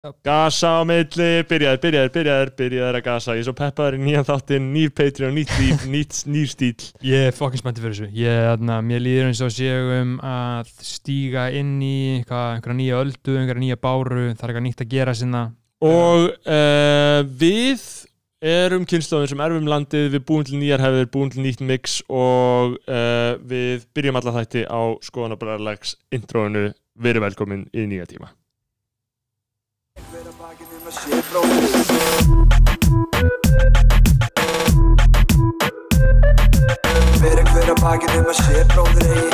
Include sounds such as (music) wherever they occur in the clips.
Gasa á milli, byrjaðir, byrjaðir, byrjaðir, byrjaðir að gasa. Ég er svo peppaður í nýjan þáttinn, nýr Patreon, nýtt líf, (laughs) nýtt, nýr stíl Ég er fokkin spenntið fyrir þessu. Ég, þarna, Mér líður eins og séum að stíga inn í einhverja nýja öldu, einhverja nýja báru það er eitthvað nýtt að gera sinna. Og uh, við erum kynnslóðin sem erfum landið Við búum til nýjar hefur, búum til nýtt mix Og uh, við byrjum alla þætti á skoðanabræðarlegs introinu Verið velkomin í nýja tíma Fyrir hver að bakið um að sé bróður eigi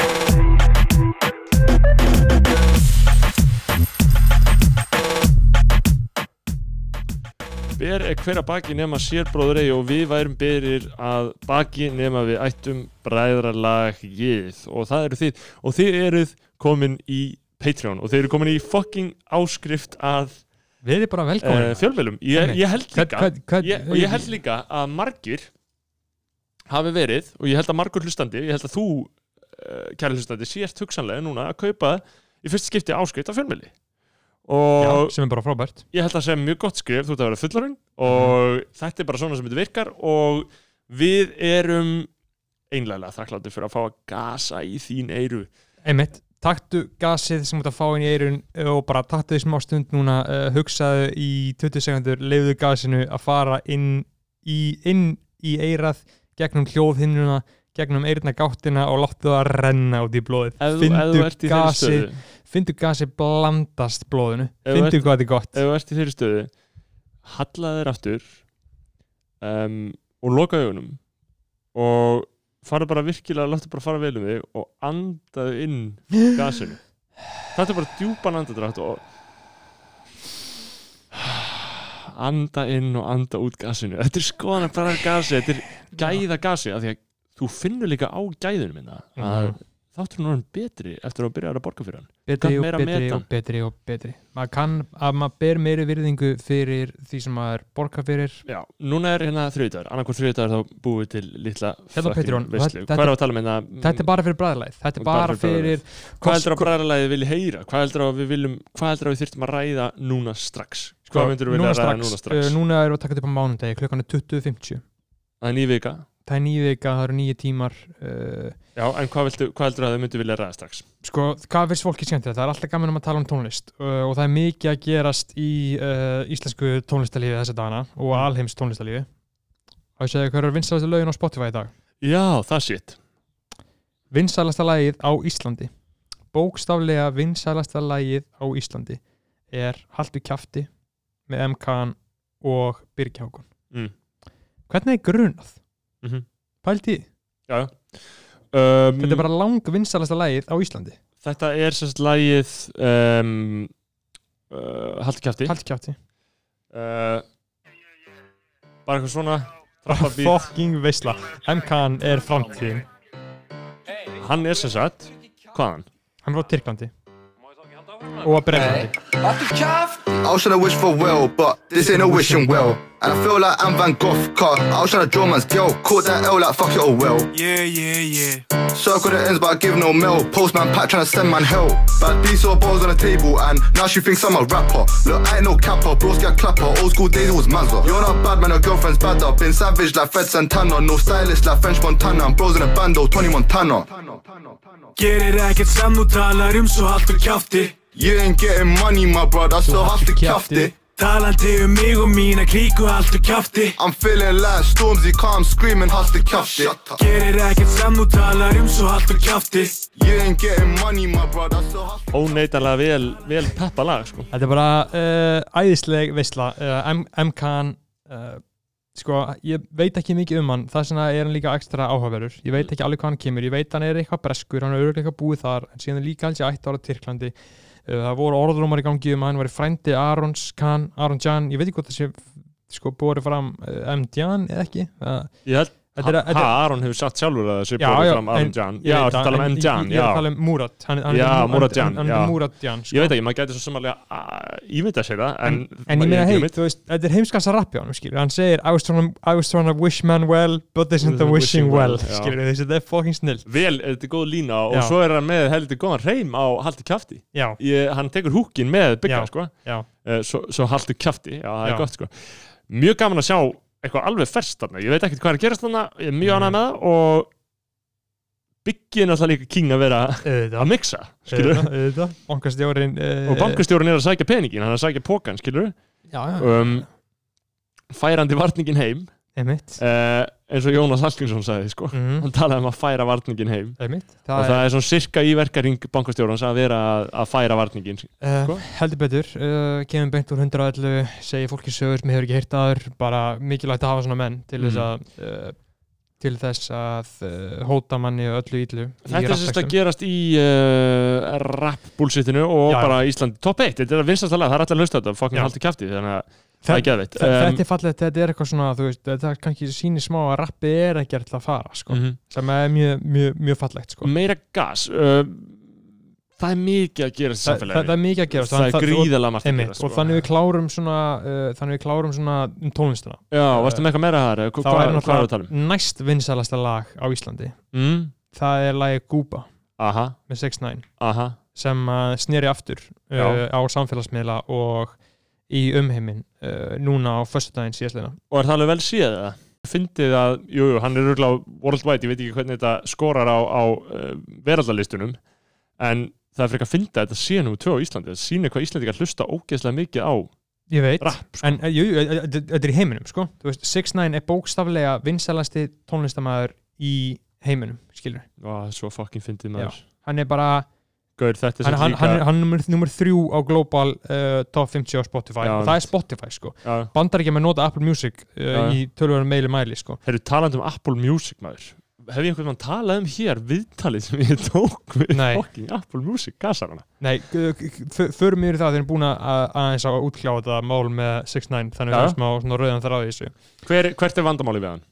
Ber er hver að baki nema sér bróður eigi og við værum berir að baki nema við ættum bræðralagið. Og það eru þið og þið eruð komin í Patreon. Og þið eru komin í fucking áskrift að Við erum bara velkomin. Uh, fjölmjölum ég, ég held líka Hvað- hvað- ég, ég held líka að margir hafi verið og ég held að margur hlustandi ég held að þú, uh, kæri hlustandi sést hugsanlega núna að kaupa í fyrst skipti áskrift af fjölmjöli Já, sem er bara frábært. ég held að það sé mjög gott skrif, þú ert að vera fullarinn og þetta er bara svona sem þetta virkar og við erum einlega þakklátti fyrir að fá að gasa í þín eyru. Einmitt, taktu gasið sem þú ert að fá inn í eirun og bara taktu því smá stund núna uh, hugsaðu í 20 sekundur leiðu gasinu að fara inn í, inn í eirað gegnum hljóðhinnuna gegnum eirna gáttina og láttu það að renna út í blóðið. Þeirri gasið findu gasið blandast blóðinu. Ef findu hvað þetta er gott. ef þú ert í þeirri stöðu hallaði þér aftur um, og loka augunum og farðu bara virkilega láttu bara fara vel um þig og andaðu inn (laughs) gasinu. Þetta er bara djúpan andadrætt og anda inn og anda út gasinu. Þetta er skoðan bara gasi þetta er gæða gasi af því að þú finnur líka á gæðunum minna að Mhm. Þáttur nú hann betri eftir að byrja að borga fyrir hann. Betri og betri og betri og betri. Maður kann að maður ber meiri virðingu fyrir því sem maður borga fyrir. Já, núna er hérna þriðdagur, annarkvært þriðdagur þá búum við til litla Hérna á þetta- Hvað er að tala um hérna? þetta er bara fyrir bræðlæð þetta er bara fyrir Hvað heldur að bræðarlæði vilji heyra? Hvað heldur að við viljum, hvað heldur að við þyrftum að ræða núna strax? Hvað myndur við vilja ræða núna strax? uh, núna erum við að taka þetta upp á mánundegi klukkan er 20.50 Það er ný vika það er nýju vika, það eru nýju tímar uh, Já, en hvað, viltu, hvað heldur að þau myndu vilja ræða strax? sko, hvað finnst fólki skemmtilegt? það er alltaf gaman um að tala um tónlist uh, og það er mikið að gerast í uh, íslensku tónlistalífi þessa dagana og Mm. alheims tónlistalífi og ég segja hvað eru vinsalastu lögin á Spotify í dag Já, það shit vinsalasta lagið á Íslandi bókstaflega vinsalasta lagið á Íslandi er Haltu kjafti með MK og Birgjákun Mm. hvernig er grunað? Mhm. Pældi, í? Já, já. Um, þetta er bara lang vinsalasta lagið á Íslandi. Þetta er sérst lagið um, uh, Haltu kjafti. Uh, Bara eitthvað svona Trappabít fucking veisla. MK er framtíðin. Hann er sem sagt Hvaðan? hann er frá Tyrklandi. Og að I was tryna wish for well, but this ain't a wishing well. And I feel like I'm Van Gogh, car. I was tryna draw man's tail. Caught that L like fuck it, oh well. Yeah, yeah, yeah Circle the ends, but I give no mail. Postman pack tryna send man hell. Bad piece of balls on the table, and now she thinks I'm a rapper. Look, I ain't no capper, bros get clapper. Old school days it was Mazda. You're not bad, man, your girlfriend's bad up. Been savage like Fred Santana. No stylist like French Montana. I'm bros in a bando, 20 Montana. Gerir ekkert sem þú talar um svo haltu kjafti You ain't getting money, my brother, so have to kjafti. kjafti. Talandi um mig og mína kríku haltu kjafti. I'm feeling like Stormzy, calm screaming. Shut up. Gerir ekkert sem þú talar um svo haltu kjafti. You ain't getting money, my brother, so have to Óneitanlega vel, vel peppa lag sko. þetta er bara uh, æðisleg veisla uh, MK uh, sko, ég veit ekki mikið um hann. Þess vegna er hann líka ekstra áhugaverður. Ég veit ekki alveg hvað hann kemur, ég veit hann er eitthvað breskur hann er örgulega eitthvað búið þar en síðan er líka alls ég ætti ára Tyrklandi það voru orðrúmar í gangi um að hann var frændi Arons Khan, Aron Jan, ég veit ekki hvað það sé sko búið fram uh, M. Jan eða ekki uh, Ég held Er, Aron hefur sagt sjálfur að borðið já, fram Aron Jan. Já, þú tala um en Jan, ég, er að tala um Murat hann, hann, Já, Murat Jan, sko. Ég veit ekki, maður gæti svo samanlega ímynda sér það En, en ég meina, hei, þú veist, þetta er heimskast að rappi á hann, skilur, hann segir I was trying to, I was trying to wish man well, but this isn't the wishing well, skilur, þetta er fucking snill Vel, þetta er góð lína og svo er hann með heldur góðan reym á haldi ég, Hann tekur húkin með byggja, sko. já, Eh, Svo, haldi kjafti, já, það er gott, sko. Mjög gaman að sjá eitthvað alveg ferst þarna. Ég veit ekkert hvað er að gerast þarna Ég er mjög Mm. ánægð með það og Byggi er náttúrulega líka king að vera auðvitað. að mixa, skilur bankastjórin uh, og bankastjórun er að sækja peningin, hann er að sækja pókan, skilur Já, já, um, færandi varningin heim uh, eins og Jónas Hallgrímsson sagði sko. Mhm, hann talaði um að færa varningin heim. Einmitt, og það það er svona sirka í verkaring bankastjórans að vera að, að færa varningin Uh, Sko? heldur betur, uh, kemur beint úr 111 segir fólki sögur sem hefur ekki heyrt aður bara mikilvægt að hafa svona menn til þess Mhm. að uh, til þess að uh, hóta manni öllu íllu þetta er sérst að gerast í uh, rap bullshitinu og Já, já. bara Ísland top 1, þetta er að vinstast að lega, það er allir að hlusta á þetta. Já. haldi kjafti, þannig að það er geðveitt þe- um, þetta er fallegt, þetta er eitthvað svona þú veist, þetta kannski sýnir smá að rappi er ekki að fara sko, mhm. sem er mjög, mjög, mjög fallegt sko. meira gas uh, það er mikið að gerast í Þa, það, það er mikið að gera það er gríðalega margt að gerast og þannig við klárum svona uh, þannig við klárum svona um tónlistina. Já, varstu með eitthvað meira hvað, er hvað er um? náttúrulega næst vinsalasta lag á Íslandi. Mm? það er lagi Gúba Aha, með 6ix9ine aha. sem uh, sneri aftur uh, á samfélagsmiðla og í umheimin uh, núna á föstudaginn síðastleina Og er það alveg vel séð það? Fyndið að, jú, jú, hann er örgulega worldwide, ég veit ekki hvernig þetta skorar á, á uh, veraldalistunum en það er frekar að fynda þetta sé nú tvö á Íslandi, það sýnir hvað Íslandingar hlusta ógeðslega mikið á ég veit, rap sko. en þetta er í heiminum sko. Þú veist, 6ix9ine er bókstaflega vinsalasti tónlistamæður í heiminum skilur, Vá, það er svo fucking fyndið maður hann er bara Gaur, þetta er hann, hann, hann, er- hann er nummer, þrjú á Global uh, Top 50 á Spotify Já, og það er. Spotify sko Já, bandar ekki með nota Apple Music uh, í tölvöru meili mæli sko Herru, talandi um Apple Music maður Hef ég einhvern veginn talað um hér viðtalið sem ég tók við Nei. fucking Apple Music gasarana Nei, förum yfir það þeir eru búin að aðeins að útkljá þetta mál með 6ix9ine þannig Já. við erum smá rauðan þar á því þessu Hver, Hvert er vandamáli við hann?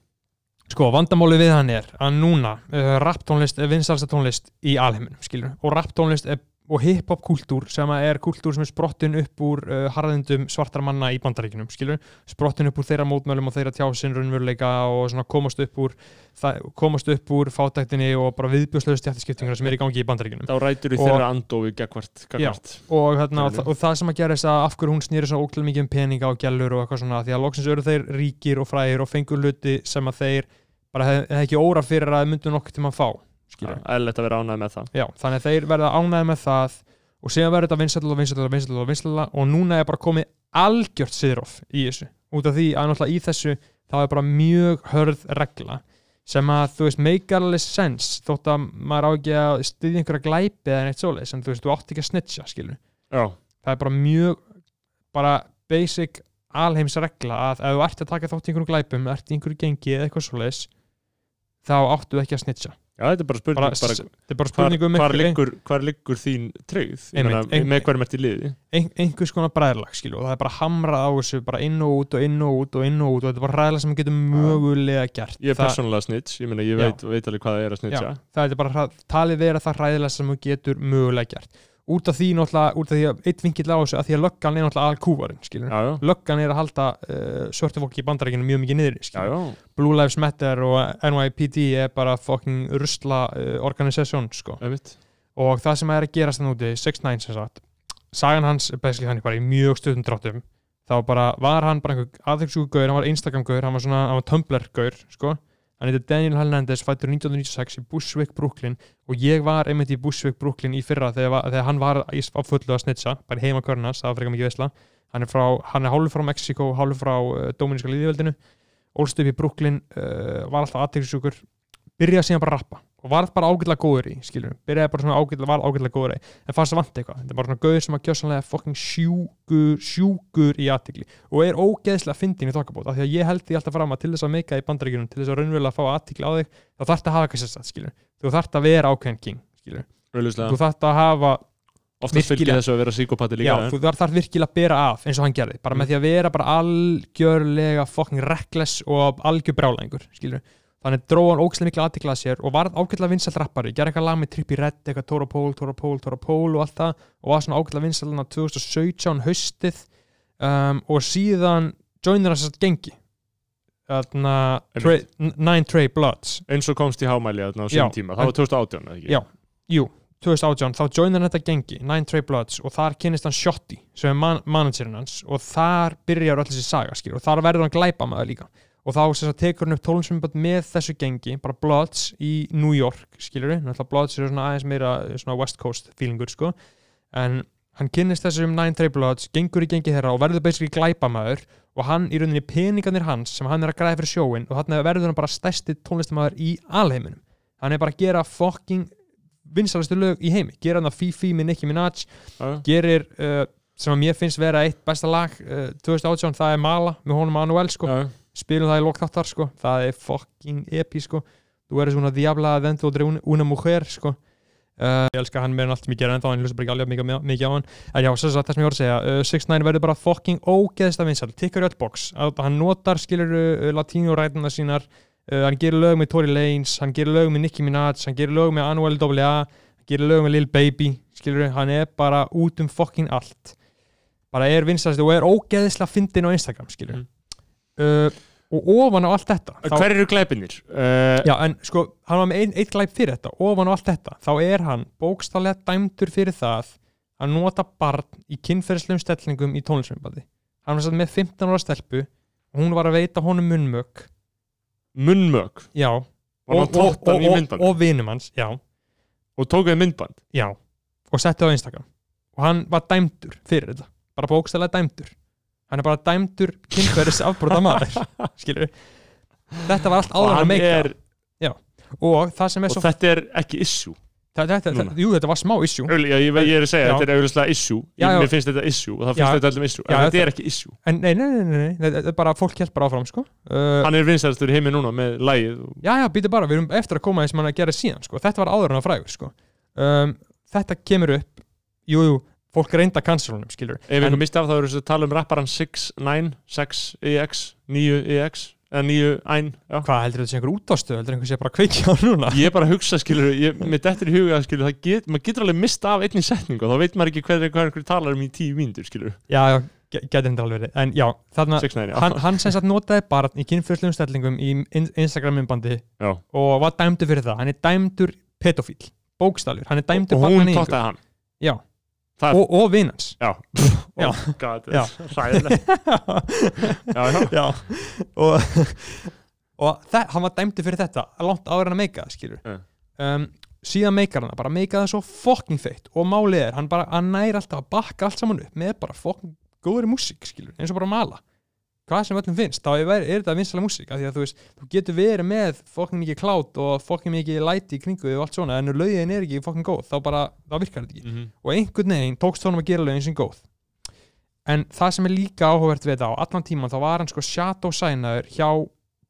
Sko, vandamáli við hann er að núna uh, rapptónlist er vinsalsta tónlist í alheiminum, skilur og rapptónlist er, og hip-hop kultúr sem er kultúr sem er sprottin upp úr uh, harðindum svartar manna í bandaríkinum, skilur sprottin upp úr þeirra mótmælum og þeirra tjásinn raunveruleika og svona komast upp úr komast upp úr fátæktinni og bara viðbjóðslegu stjættiskiptingar sem er í gangi í bandaríkinum Þá rætur Og- þeirra andófi gegvart, gegvart. og, hérna, og, þa- og það sem að gerist að af hverju hún snýri svo óklæð mikið um peninga og gælur og eitthvað svona því að loksins eru þeir ríkir og frægir og fengur hluti sem að þeir bara hef, hef að vera ánægð með það. Já, þannig að þeir verða ánæði með það og síðan verður þetta vinsætla og vinsætla og vinsætla og vinsætla og núna er bara komið algjört siðróf í þessu. Út af því að náttúrulega í þessu þá er bara mjög hörð regla sem að þú veist make alveg sense þótt að maður á ekki að styðja einhverja glæpi eða neitt svoleiðis en þú veist þú átt ekki að snitcha skilur Já, það er bara mjög bara basic alheims regla að ef þú ert að taka þátt í einhverjum glæpum ert í einhverju gengi eða eitthvað svoleiðis þá áttu ekki að snitcha Já þetta er bara spurning bara, bara, þetta er bara hvar, spurning um hvar, liggur, hvar liggur þín ein- með hverjum ert í liði? Ein, einhvers konar bræðlag skilu og það er bara hamrað á þessu bara inn og út og inn og út og inn og út og þetta er bara ræðlag sem getur mögulega gert. Ég er það, persónulega snitch, ég meina ég veit, veit alveg hvað það er að snitcha. Það er bara talið vera það ræðilega sem þú getur mögulega gert út af því náttúrulega, út af því að eitt vingill á þessu að því að löggan er náttúrulega alkúvarinn löggan er að halda uh, svörtu fólki í bandarækinu mjög mikið niður já, já. Blue Lives Matter og NYPD er bara fucking rusla uh, organisation sko. Og það sem er að gerast þannig úti 6ix9ine sem sagt sagan hans er basically bara í mjög stöðum dráttum. Þá bara var hann bara einhver aðeinsjúku gaur, hann var Instagram gaur, hann var svona hann var Tumblr gaur, sko hann heitir Daniel Hernandez, fættur 1996 í Bushwick, Brooklyn. Og ég var einmitt í Bushwick, Brooklyn í fyrra þegar, þegar hann var á fullu að snitsa bara heima körnars, það var frekar mikið veisla. Hann er, frá, hann er hálfur frá Mexiko, hálfur frá uh, Dominíska líðveldinu ólst upp í Brooklyn, uh, var alltaf aðeinsjúkur byrjaði síðan bara að rappa og var bara ágætlega góður í, skilur byrjaði bara svona ágætlega, var ágætlega góður í. En fannst það vant eitthvað, þetta er bara svona gauður sem að gjössanlega fucking sjúkur, sjúkur í aðtikli og er ógeðslega fyndin í þokkabót. Af því að ég held því alltaf fram að til þess að meika í bandaríkjunum til þess að raunverulega fá aðtikli á þig þá þarf að hafa eitthvað sérstætt, skilur þú þarf að vera ákveðin king, Auðvitað. þú þarf að hafa, Oftast fylgir þessu að vera síkopati já, líka en- þú þarf virkilega að bera af eins og hann gerði, bara með því að vera bara algjörlega fucking reckless og algjör brálæðingur, skilur þannig dróð hann ógæslega mikla aðtikla að sér og var ágætlega vinsælt rappari, gerði eitthvað lag með Trippie Redd, eitthvað Tóra Pól, Tóra Pól, Tóra Pól og allt það. Og var svona ágætlega vinsælt hann 2017 haustið. Um, og síðan joinir hans að gengi. Þarna Trey, Nine Trey Bloods. Eins og komst í hámæli þarna á sín tíma, það var 2018 eða ekki? Já. jú, 2018, þá joinir hann þetta gengi Nine Trey Bloods og þar kynnist hann Shotty sem er man managerinn hans. Og þar byrjar öll þessi saga skil, og þar verður hann glæpa með það líka og þá sagt, tekur hann upp tólumsmyndband með þessu gengi, bara Bloods í New York, skilur við, náttúrulega Bloods eru svona aðeins meira svona West Coast feelingur sko, en hann kynnist þessum Nine Trey Bloods, gengur í gengi þeirra og verður basically glæpamaður. Og hann í rauninni peningarnir hans sem hann er að græða fyrir sjóin og þannig verður hann bara stærsti tónlistamæður í alheiminum. Hann er bara að gera fucking vinsalastu lög í heimi, gera hann að Fifi með Nicki Minaj, Já. gerir uh, sem að mér finnst vera eitt besta lag uh, 2018, það er Mala með honum Manuel sko, Já. Spilum það í lokþáttar sko, það er fucking epi sko, þú eres una diabla dentro de un- una mujer sko. Uh, ég elska hann meira en allt ég gera ennþá en ég hlusta bara ekki alveg mikið, mikið á hann. En já, svo sagt það sem ég voru að segja uh, 6ix9ine verður bara fucking ógeðsta vinsal tikkar í öll box, að hann notar skilur uh, latínurætuna sínar. Uh, hann gerir lög með Tory Lanez, hann gerir lög með Nicki Minaj, hann gerir lög með Anuel AA hann gerir lög með Lil Baby skilur, hann er bara út um fucking allt. Bara er vinsalast og er ógeðslega fyndin á Instagram skilur Mm. Uh, og ofan á allt þetta þá- Hver eru glæpinir? Uh, Já, en sko, hann var með ein, eitt glæp fyrir þetta. Ofan á allt þetta, þá er hann bókstallega dæmdur fyrir það að nota barn í kynferðislegum stellingum í tónlismyndbandi hann var satt með 15 ára stelpu og hún var að veita honum munnmök. Munnmök? Já, í og, myndband? og vinum hans, já, og tókuði myndband? Já. Og setti á Instagram. Og hann var dæmdur fyrir þetta, bara bókstallega dæmdur hann er bara dæmdur kynferðis afbróta maður (laughs) skilur þetta var allt áður að meika er, og og svo þetta er ekki issue þetta, þetta, þetta, jú, þetta var smá issue Öl, já, ég, ég er að segja, Já. þetta er auðvitað issue Já. Mér finnst þetta issue og það finnst þetta öllum issue En þetta er ekki issue En nei, nei, nei, nei, er bara fólk hjálp bara áfram, sko. Uh, Hann er vinsælastur í heimi núna með lægið og- já, já, býtu bara, við erum eftir að koma eins sem hann að gera síðan, sko. Þetta var áður en að frægur, sko. Um, þetta kemur upp, jú, jú, fólk reynda cancelunum, skilur. Ef einhver misti af þá eru þess að tala um rapparan 6-9 6EX 9EX eða 9-1 já. Hvað heldur þetta sé einhver útástöð, heldur einhver sé bara kveikja á núna? Ég er bara að hugsa, skilur, ég, mér dettur í huga, skilur, það get, maður getur alveg mista af einni setningu og þá veit maður ekki hvað, einhver talar um í tíu mínútur, skilur, Já, já, ge- getur þetta alveg verið. En já, þarna, 6-9, já. hann, hann sem sagt notaði barn í kynfyrslegum stellingum í in- Instagram-myndbandi já. og var dæmdur fyrir það. Hann er dæmdur pedofíl, bókstælur, hann er dæmdur Og hún barnaníðingur. tóttaði hann. Já, Það er, og, og vinans. já. Oh, God. Ræðilegt. (laughs) Já, já. já og, og það, hann var dæmdur fyrir þetta langt áður en að meika það skilur Ja. um, síðan meikar hann bara meika það svo fucking feitt og málið er, hann bara, hann næri alltaf að bakka allt saman upp með bara fucking góðri músík skilur, eins og bara mala hvað sem öllum finnst, þá er, er þetta vinsalega músík af því að þú veist, þú getur verið með fucking mikið klátt og fucking mikið læti í kringu og allt svona, en ef lögin er ekki fucking góð, þá bara, þá virkar þetta ekki Mhm. og einhvern veginn tókst honum að gera lögin sem góð en það sem er líka áhugavert við þetta á allan tíman þá var hann sko shadow signaður hjá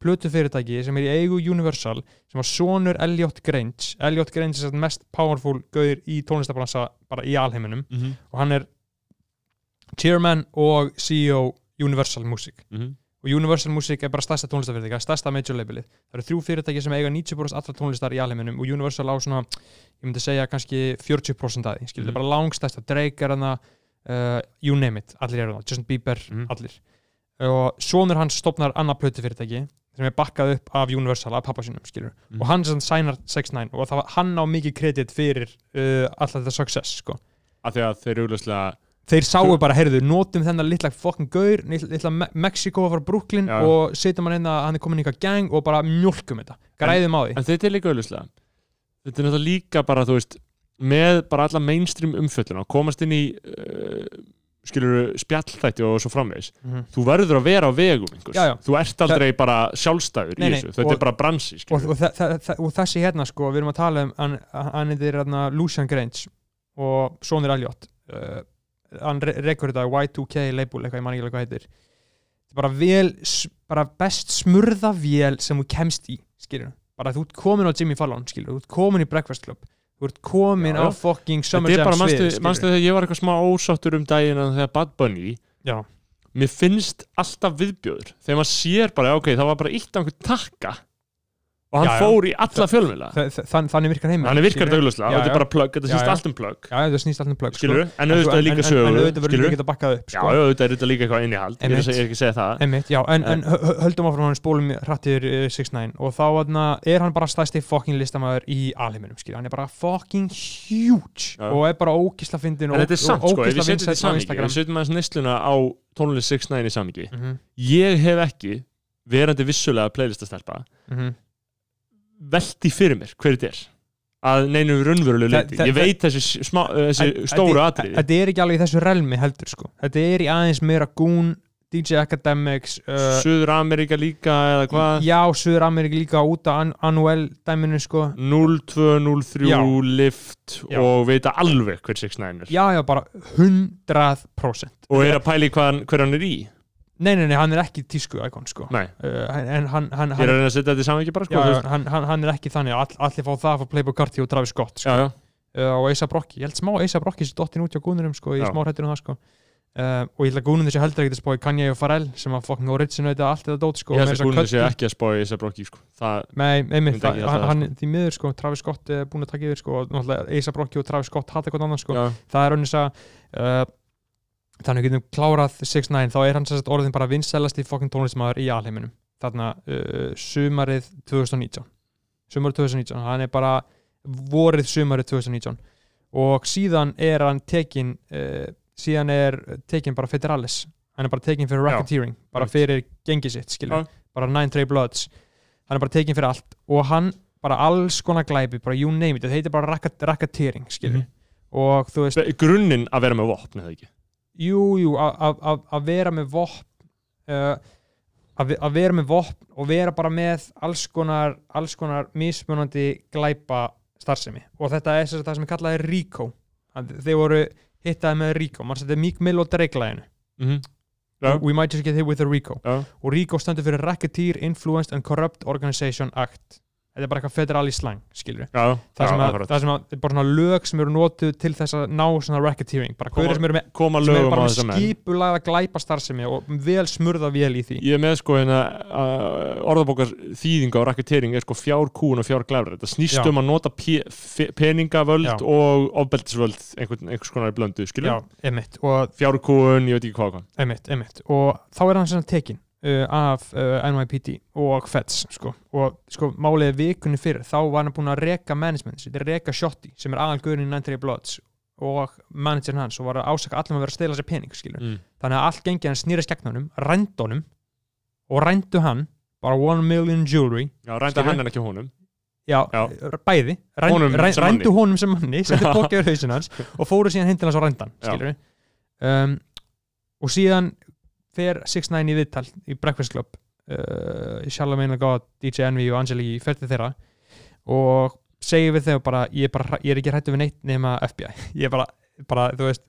plötu fyrirtæki sem er í eigu Universal sem var sonur Elliot Grange Elliot Grange er mest powerful gauðir í tónlistabransa bara í alheiminum Mhm. og hann er chairman og CEO Universal Music Mhm. og Universal Music er bara stærsta tónlistafyrirtæki stærsta major labelið. Það eru þrjú fyrirtæki sem eiga 90% allra tónlistar í alheiminum og Universal á svona, ég myndi segja kannski 40% að því, skilur, Mhm. þetta er bara langstærsta Drake er hana, uh, you name it allir eru það, Justin Bieber, Mhm. allir og sonur hans stopnar annað plötu fyrirtæki sem er bakkað upp af Universal, af pappa sínum, skilur Mhm. og hann sem sænar 6ix9ine og það var hann á mikið kredit fyrir uh, alltaf þetta success, sko Af því að þeir eru auðvitað þeir sáu bara, heyrðu, notum þennan litla fucking gaur, litla, Me Mexiko frá Brooklyn Já. og setjum hann að hann er komin í eitthvað gang og bara mjölkum þetta. Græðum á því. En þetta er líka auðvitað Þetta er náttúrulega líka bara, þú veist með bara alla mainstream umfjölluna komast inn í uh, skilur spjallþætti og svo framvegis. Mhm. þú verður að vera á vegum Já, já. þú ert aldrei bara sjálfstæður Nei, nei, þetta og- er bara bransi og, og, þa þa þa og þessi hérna sko, við erum að tala um hann, er hérna Lucian Grange og Sonir Elliot. Uh, hann re rekur þetta Y2K label, eitthvað ég man ekki alveg hvað heitir. Bara vel, bara best smurða vél sem þú kemst í skilur, bara þú ert komin á Jimmy Fallon skilur, þú ert komin í Breakfast Club þú ert komin Já, á fucking Summer er Jam bara, manstu, svið manstu þegar ég var eitthvað smá ósáttur um daginn að þegar Bad Bunny Já. mér finnst alltaf viðbjöður þegar maður sér bara, ok, það var bara eitt af einhvern takka og hann Já, já. fór í alla fjölmjöla Þa- þa- þann, þannig virkar heimur hann er virkar þetta og þetta er bara plögg, þetta snýst allt um plögg. Já, það snýst alltaf plögg skilur, en auðvitað er líka en, en, auðvitað verður skilur, ekki að bakka upp já, sko. auðvitað er þetta líka eitthvað innihald. Ég er ekki að segja það. En, hö- höldum áfram hann spólum hrattir uh, 6ix9ine og þá er hann bara stæsti fucking listamæður í alheiminum, skilja, hann er bara fucking huge. Og er bara ókísla fyndin en þetta er samt sko, ef við setjum þetta í á samíki Instagram. við setjum aðeins neysluna á tónlist 6ix9ine í samíki Mhm, verandi vissulega playlistastelpa, mhm. Velti fyrir mér hver þetta er. Að neinu raunverulegu Þa- leiti ég veit þessi, smá, þessi þetta- atriði. Þetta er ekki alveg þessu relmi heldur sko. Þetta er í aðeins meira Goon, DJ Academics uh, Suður Amerika líka eða hvað? Já, Suður Amerika líka út an Anuel dæminu sko. 0203 Já. lift Já. og veita alveg hver 6ix9ine er. Já, já, bara 100% og er að pæli hver hann er í Nei, nei, nei, hann er ekki tísku íkon sko. Nei, uh, En hann, hann, ég er hann, að reyna að setja þetta í saman ekki bara sko, já, hann, hann, hann er ekki þannig. All, Allir fá það frá Playboy Carti og Travis Scott sko. já, já, uh, og Eisa Brocki, ég held smá Eisa Brocki sem dottin út hjá gúnurum sko, í smá hrættir um það sko. Uh, og ég held að gúnum þessi heldur ekkert að spá í Kanye og Pharrell sem að fucking originata allt þetta dót sko, ég held að þess kúlinu sé Cuddy- ekki að spói þess að brokki sko. það, Nei, einmitt, hann, hann því miður sko, Travis Scott er búin að taka yfir sko, og náttúrulega Eisa Brocki og Travis Scott hata eitthvað annað sko, já, það er að uh, þannig getum klárað 6ix9ine, þá er hann sagt orðin bara vinsælast í fokkin tónlistmaður í alheiminum. Þarna uh, sumarið 2019 sumarið 2019, hann er bara vorið sumarið 2019 og síðan er hann tekin uh, síðan er tekin bara Federalis hann er bara tekin fyrir Já. racketeering bara Right. fyrir gengi sitt, skilur Já. bara Nine Trey Bloods. Hann er bara tekin fyrir allt. Og hann bara alls konar glæpi, bara you name it. Þetta heitir bara racket- racketeering, skilur Mhm. og þú veist, grunninn að vera með vopn eða ekki jú, jú, að- vera með vopn uh, að að vera með vopn og vera bara með alls konar, alls konar mismunandi glæpa starfsemi. Og þetta er það sem kallað er RICO. Að þeir voru hittaði með RICO. Mann er Meek Mill og Drake læginu mm -hmm. já, We might just get hit with a RICO. Já, og RICO stendur fyrir Racketeer Influenced and Corrupt Organization Act þetta er bara eitthvað federal í slang, skilur já, það sem, að, það sem að, þetta er bara svona lög sem eru notuð til þess að ná svona racketeering bara hverju sem eru með sem eru bara á með þessa menn. skipulaga glæpa starfsemi og vel smurða vel í því. Ég er með sko hérna uh, orðabókar þýðinga og raketering er sko fjárkúun og fjárglæfur þetta snýst Já. um að nota peningavöld Já. og ofbeldisvöld einhvern, einhvers konar í blöndu, skilur já, emitt og, fjárkúun, ég veit ekki hvað og þá er hann svona tekin uh, af uh, NYPD og Feds sko. og sko málið er vikunni fyrir þá var hann búin að reka management þetta er reka Shotty sem er aðalgurinn í 93 Bloods og managerin hans og var að ásaka allir um að vera að stela sér pening mm. þannig að allt gengi hann snýrist gegn honum rænd honum og rændu hann bara one million jewelry já, Skilur? hann en ekki honum já, Já. bæði rænd, Honum rænd, rændu honum sem manni (laughs) setti bókja yfir hausin hans og fóru síðan til hans á rændan um, og síðan fer 6ix9ine í viðtal í Breakfast Club uh, Charlamagne God, DJ Envy og Angeli fer til þeirra og segir við þau bara ég er, bara, ég er ekki hrættu við neitt nema FBI (laughs) ég er bara, bara þú veist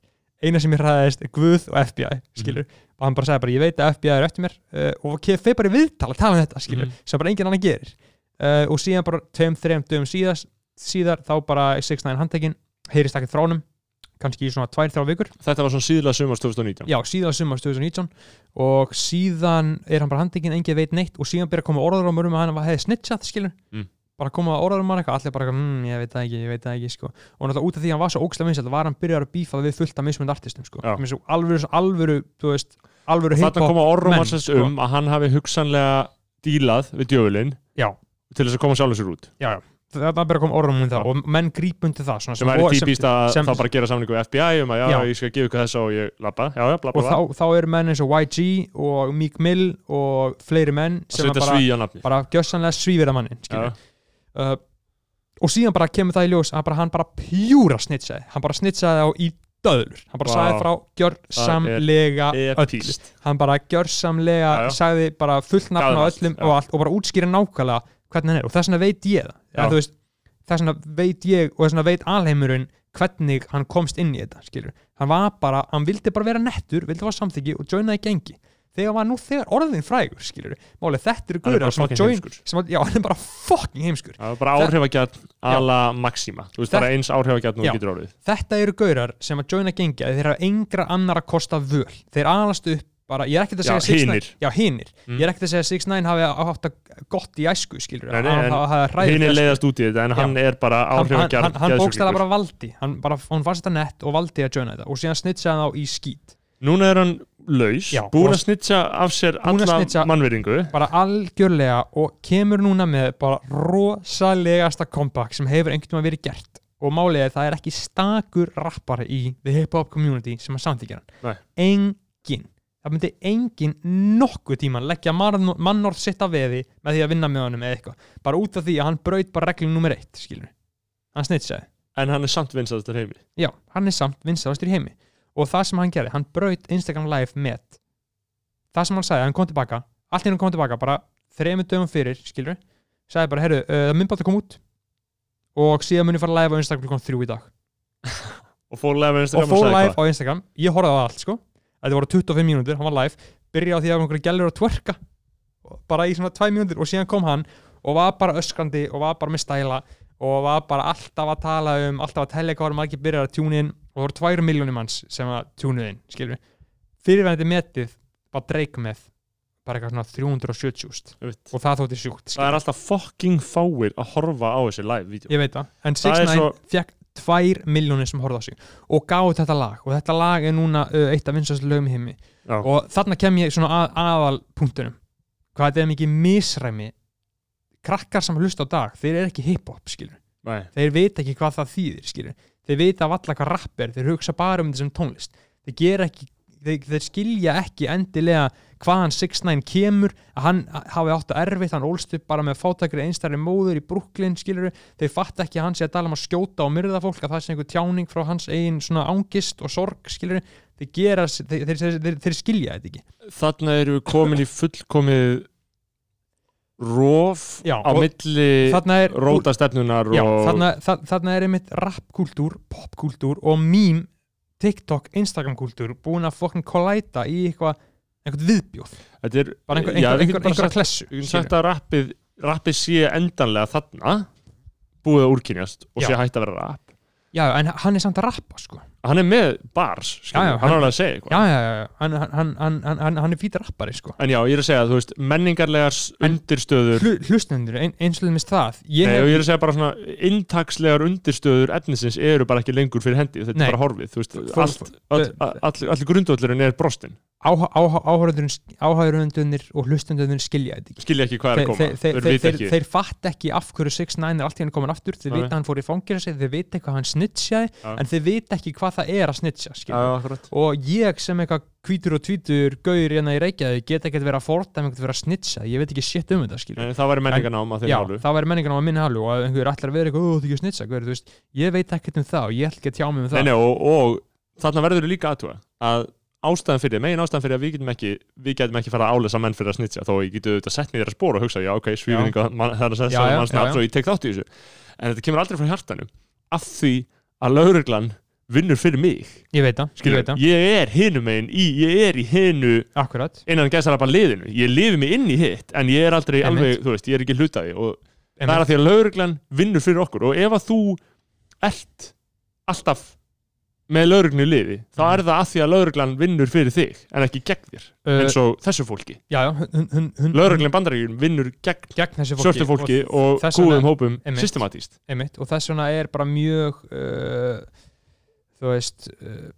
eina sem ég hræðist er Guð og FBI skilur, og hann bara sagði bara ég veit að FBI er eftir mér uh, og þeir bara í viðtal að tala um þetta skilur, Mhm. sem bara enginn annan gerir. Uh, og síðan bara tveim, þreim dögum síðar þá bara 6ix9ine handtekinn heyrist ekkert frá honum kannski í svona tvær, þrjá vikur. Þetta var svona síðlega sumars 2019 já, síðan sumar 2019 og síðan er hann bara handtekinn, enginn veit neitt. Og síðan byrja að koma orður á mörgum að hann hefði snitchat skilur, Mm. bara koma orður á hann eitthvað, allir bara, mm, ég veit það ekki, ég veit það ekki sko. og náttúrulega út af því að hann var svo ógstlega vinsæll var hann byrjar að bífa við fullt af mismund artistum sko. Svo alvöru, alvöru, þú veist alvöru hip-hop koma menn, orrumarsins sko. um að hann hafi hugsanlega dílað við djöfulinn já, til þess að koma sjálfur sér út. Já, já það er bara að koma orðum um það og menn grípundi það svona, sem og- típist að sem- þá bara gera samningu við FBI um að já, Já. ég skal gefa ykkur þessa og ég bla, og þá, þá eru menn eins og YG og Meek Mill og fleiri menn að sem að bara, bara gjössanlega svífira mannin Já. uh, og síðan bara kemur það í ljós að bara, hann bara pjúra snitsaði. Hann bara snitsaði á í döðlur. Hann bara Vá. sagði frá gjörsamlega epíst hann bara gjörsamlega sagði bara fullt nafn á öllum og allt og bara útskýra nákvæmlega hvernig hann er. Og þess vegna veit ég það. Þess vegna veit ég og þess vegna veit alheimurinn hvernig hann komst inn í þetta skilur. hann var bara, hann vildi bara vera nettur vildi fá samþyggi og joinaði gengi. Þegar var nú þegar orðin frægur skilur málið þetta eru er gaurar sem að join sem að, já, hann er bara fucking heimskur. Það var bara áhrifagjarn ala maxima. Þú veist Það- bara eins áhrifagjarn og getur orðið. Þetta eru gaurar sem að joina gengi þeir hafa engra annar að kosta völ. Þeir alast upp bara, ég er ekkert að segja 6ix9ine hinir. já, hinir, Mm. ég er ekkert að segja 6ix9ine hafi átt að gott í æsku, skilur Nei, nei, hann hafi hræðilegt hinn í er æsku. leiðast út í þetta en Já. hann er bara hann, hann, hann, hann bókstæða bara valdi hann bara, hún fannst þetta nett og valdi að joina þetta og síðan snitsaði hann á í skít núna er hann laus, Já, búin að snitsa af sér að alla mannveringu bara algjörlega og kemur núna með bara rosalegasta comeback sem hefur einhvern veginn verið gert og málið er það er ekki stakur rappari í the hip-hop community sem að samþykja Nei. hann engin það myndi engin nokkuð tíman leggja mannorð sitt af veði með því að vinna með honum eða eitthvað. Bara út af því að hann braut bara reglum nummer eitt skilur hann snitsaði. En hann er samt vinsast heimi. Já, hann er samt vinstastur í heimi. Og það sem hann gerði, hann braut Instagram live með það sem hann sagði, hann kom tilbaka allt hann kom tilbaka, bara þremur dögum fyrir, skilur sagði bara, herru, uh, það myndbátt að koma út og síðan muni fara live á Instagram klukkan þrjú í dag. (laughs) Og fór live á Instagram það þetta voru 25 mínútur, hann var live. Byrjaði á því að einhverju gælur að twerka. Bara í svona 2 mínútur og síðan kom hann og var bara öskrandi og var bara með stæla og var bara alltaf að tala um alltaf að tellja hvað varum margir byrjar að tjúna inn og það voru 2 miljónum manns sem að tjúnuð inn skilur við, fyrirvændi metið bara dreik með bara eitthvað svona 370 Ég veit. og það þótti sjúkt það skilurðu. er alltaf fucking fáir að horfa á þessi live-vídeó Ég veit það, en Það er 6ix9ine svo- fekk 2 miljónir sem horfði á sig og gáði þetta lag. Og þetta lag er núna uh, eitt af vinsast lögum í heimi. Já. og þarna kem ég svona að, aðal punktunum hvað þetta er mikið misræmi krakkar sem hlusta á dag þeir eru ekki hip-hop skilur Nei. þeir veit ekki hvað það þýðir skilur þeir vita af alla hvað rapp er, þeir hugsa bara um þessum tónlist. Þeir gera ekki þeir, þeir skilja ekki endilega hvaðan 6ix9ine kemur að hann hafi átt að erfitt, hann ólst upp bara með fátakri einstæri móður í Brooklyn skilur þeir fatt ekki að hann sé að tala um að skjóta og myrða fólk að það sé einhver tjáning frá hans eigin svona ángist og sorg skilur þeir, gera, þeir, þeir, þeir, skilja þetta ekki. Þarna eru við komin í fullkomið rof Já, á milli rótastefnunar og þarna, þa þarna er einmitt rappkúltúr, popkúltúr og mím, TikTok, Instagramkúltúr búin að fokkin kollæta í eitthvað einhvern viðbjóð, þetta er bara einhver, já, einhver, einhver, bara einhverja sagt- klessu við getum sagt að rappið, rappið sé endanlega þarna búið að úrkynjast og Já. sé hægt að vera rapp Já, en hann er samt að rappa sko hann er með bars, Já, já, hann er alveg að segja eitthvað Já, já, já, já. hann, hann, hann, hann, hann, hann er fýta rappari sko en já, ég er að segja að þú veist, menningarlegar En- undirstöður Hlu, Hlustendur, ein, eins og þess það ég Nei, og ég er að segja bara svona inntakslegar undirstöður efnisins eru bara ekki lengur fyrir hendi þetta Nei. er bara horfið, þú veist, Fólk- allt, all, all, all, allir grundvöldurinn er brostin áhörðunir og hlustendunir skilja þetta ekki. Skilja ekki hvað er að koma, þeir, þeir, þeir þeir, fatt ekki. af hverju 6ix9ine er allt í henni komin aftur. Þeir Nei. vita hann fór í fangirsi, þeir vita eitthvað hann snitsaði Já. en þeir vita ekki hvað það er að akkurat. og ég sem eitthvað hvítur og tvítur gaur hérna í Reykjavík get ekkert verið að fordæma ekkert verið að snitsa ég veit ekki shit um þetta. Nei, það væri menningarnám að Já, þeim álu það væri menningan á að minna halu og að einhver ætlar að vera eitthvað, ó, þú ekki að snitsa þú veist, ég veit ekkert um það og ég ætla ekki að tjá mig um Nei, það. Nei, og, og þarna verður líka aðtúa að ástæðan fyrir, megin ástæðan fyrir að við getum ekki við getum ekki fara að álesa menn fyrir að snitja þó ég getum auðvitað sett mig þér að spóra og hugsa já ok, svífinninga, það er að setja mann já. og ég tek þátt í þessu. En þetta kemur aldrei frá hjartanu af því að lauruglan vinnur fyrir mig. Ég veit það, ég er hinu megin ég er í hinu akkurat. innan gæsar bara liðinu, ég lifi mig inn í hitt en ég er aldrei alveg, þú veist, ég er ekki hlutaði og það er að því að lauruglan vinnur fyrir okkur og ef að þú ert alltaf með laurugnu liði, þá er það að því að lauruglan vinnur fyrir þig en ekki gegn þér, Uh, eins og þessu fólki. Lauruglan bandaríkjum vinnur gegn gegn þessu fólki, og, vegna- góðum hópum Einmitt. systematíst einmitt, og þess vegna er bara mjög uh, þú veist uh,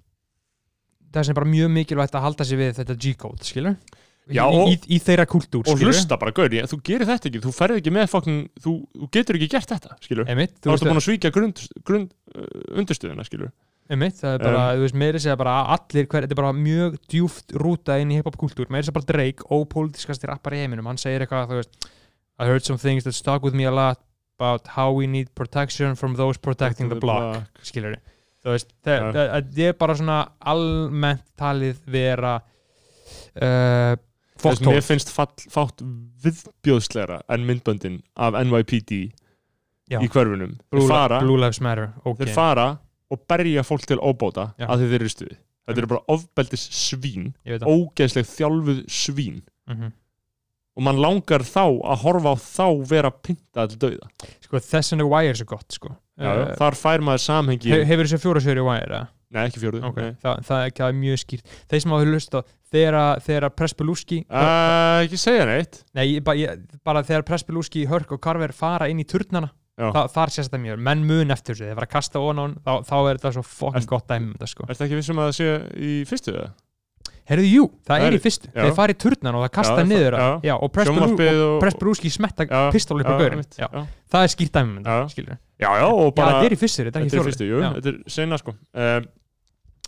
þess vegna er bara mjög mikilvægt að halda sig við þetta G-code, skilur Já, í, og- í, í þeirra kultúr, og hlusta bara, gaur, ég- þú gerir þetta ekki þú ferð ekki með fokkin, þú, þú getur ekki gert þetta skilur, einmitt, þú ertu búin að svíkja grund, grund uh, undirstöðuna, skilur einmitt, það er bara, þú veist, meiri segja bara allir hver, þetta er bara mjög djúft rúta inn í hip-hop kultúr, meiri segja bara Drake ópolítiskasti rappar í heiminum, hann segir eitthvað þú veist, I heard some things that stuck with me a lot about how we need protection from those protecting the block skilur þú veist, það, það, það er bara svona almennt talið vera uh, fólk mér finnst fall, fátt viðbjóðslegra en myndböndin af NYPD Já. í hverfunum. Þeir Blue, fara, Blue Lives Matter okay. þeir fara og berja fólk til óbóta Já. að þeir eru stuði þetta eru bara ofbeldis svín ógeðsleg þjálfuð svín mm og mann langar þá að horfa á þá vera pintað til dauða sko, þess vegna Wire er svo gott sko. já, uh, þar fær maður samhengi he, hefur þessi fjóra séri Wire eða? nei ekki fjóruðu Ok, okay. það, það, er, það er mjög skýrt Þeir sem hafa hlust á þegar, Prespelúski uh, ekki segja neitt Nei, ég, bara, ég, bara þegar Prespelúski, Hörk og Carver fara inn í turnana. Þa, þar sést þetta mjög, menn mun eftir þessu. Þeir fara að kasta hann, þá, þá er þetta svo fokkin gott dæmi um þetta sko. Ertu ekki vissum að það sé í fyrstu eða? Herðu, jú, það, Það er er- í fyrstu, þeir fara í turnan og það kasta já, og og- Prespelúski smetta pistól upp á gaurin það er skýrt dæmi um Já. þetta, Já, já, bara þetta er í fyrstu, þetta er Þetta ekki er fjóru þetta er sena sko. Um,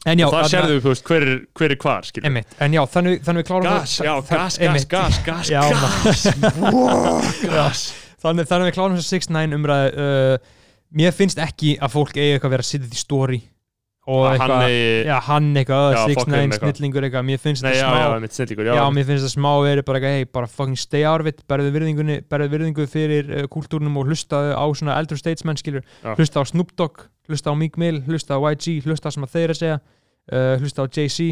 En já, það sérðu, þú veist, hver er, hver er hvar Einmitt, en já, þannig, þannig við klárum Gas, það- já, það- gas, gas, gas, gas, gas. Gas þannig, þannig við klárum þess að 6ix9ine umræðu uh, mér finnst ekki að fólk eigi eitthvað að vera að sitja í story og Að eitthvað, já, hann eitthvað, Já, fuck him 6ix9ine eitthvað. snillingur eitthvað, mér finnst já, þetta já, smá snillíkur, já, já, mér finnst þetta smá verið bara eitthvað, hey, bara fucking stay it, berðu virðingu fyrir uh, kultúrnum og hlustaðu á svona eldur statesmen, skilur Já. hlusta á Snoop Dogg, hlusta á Meek Mill hlusta á YG, hlusta á sem að þeir að segja uh, hlusta á Jay-Z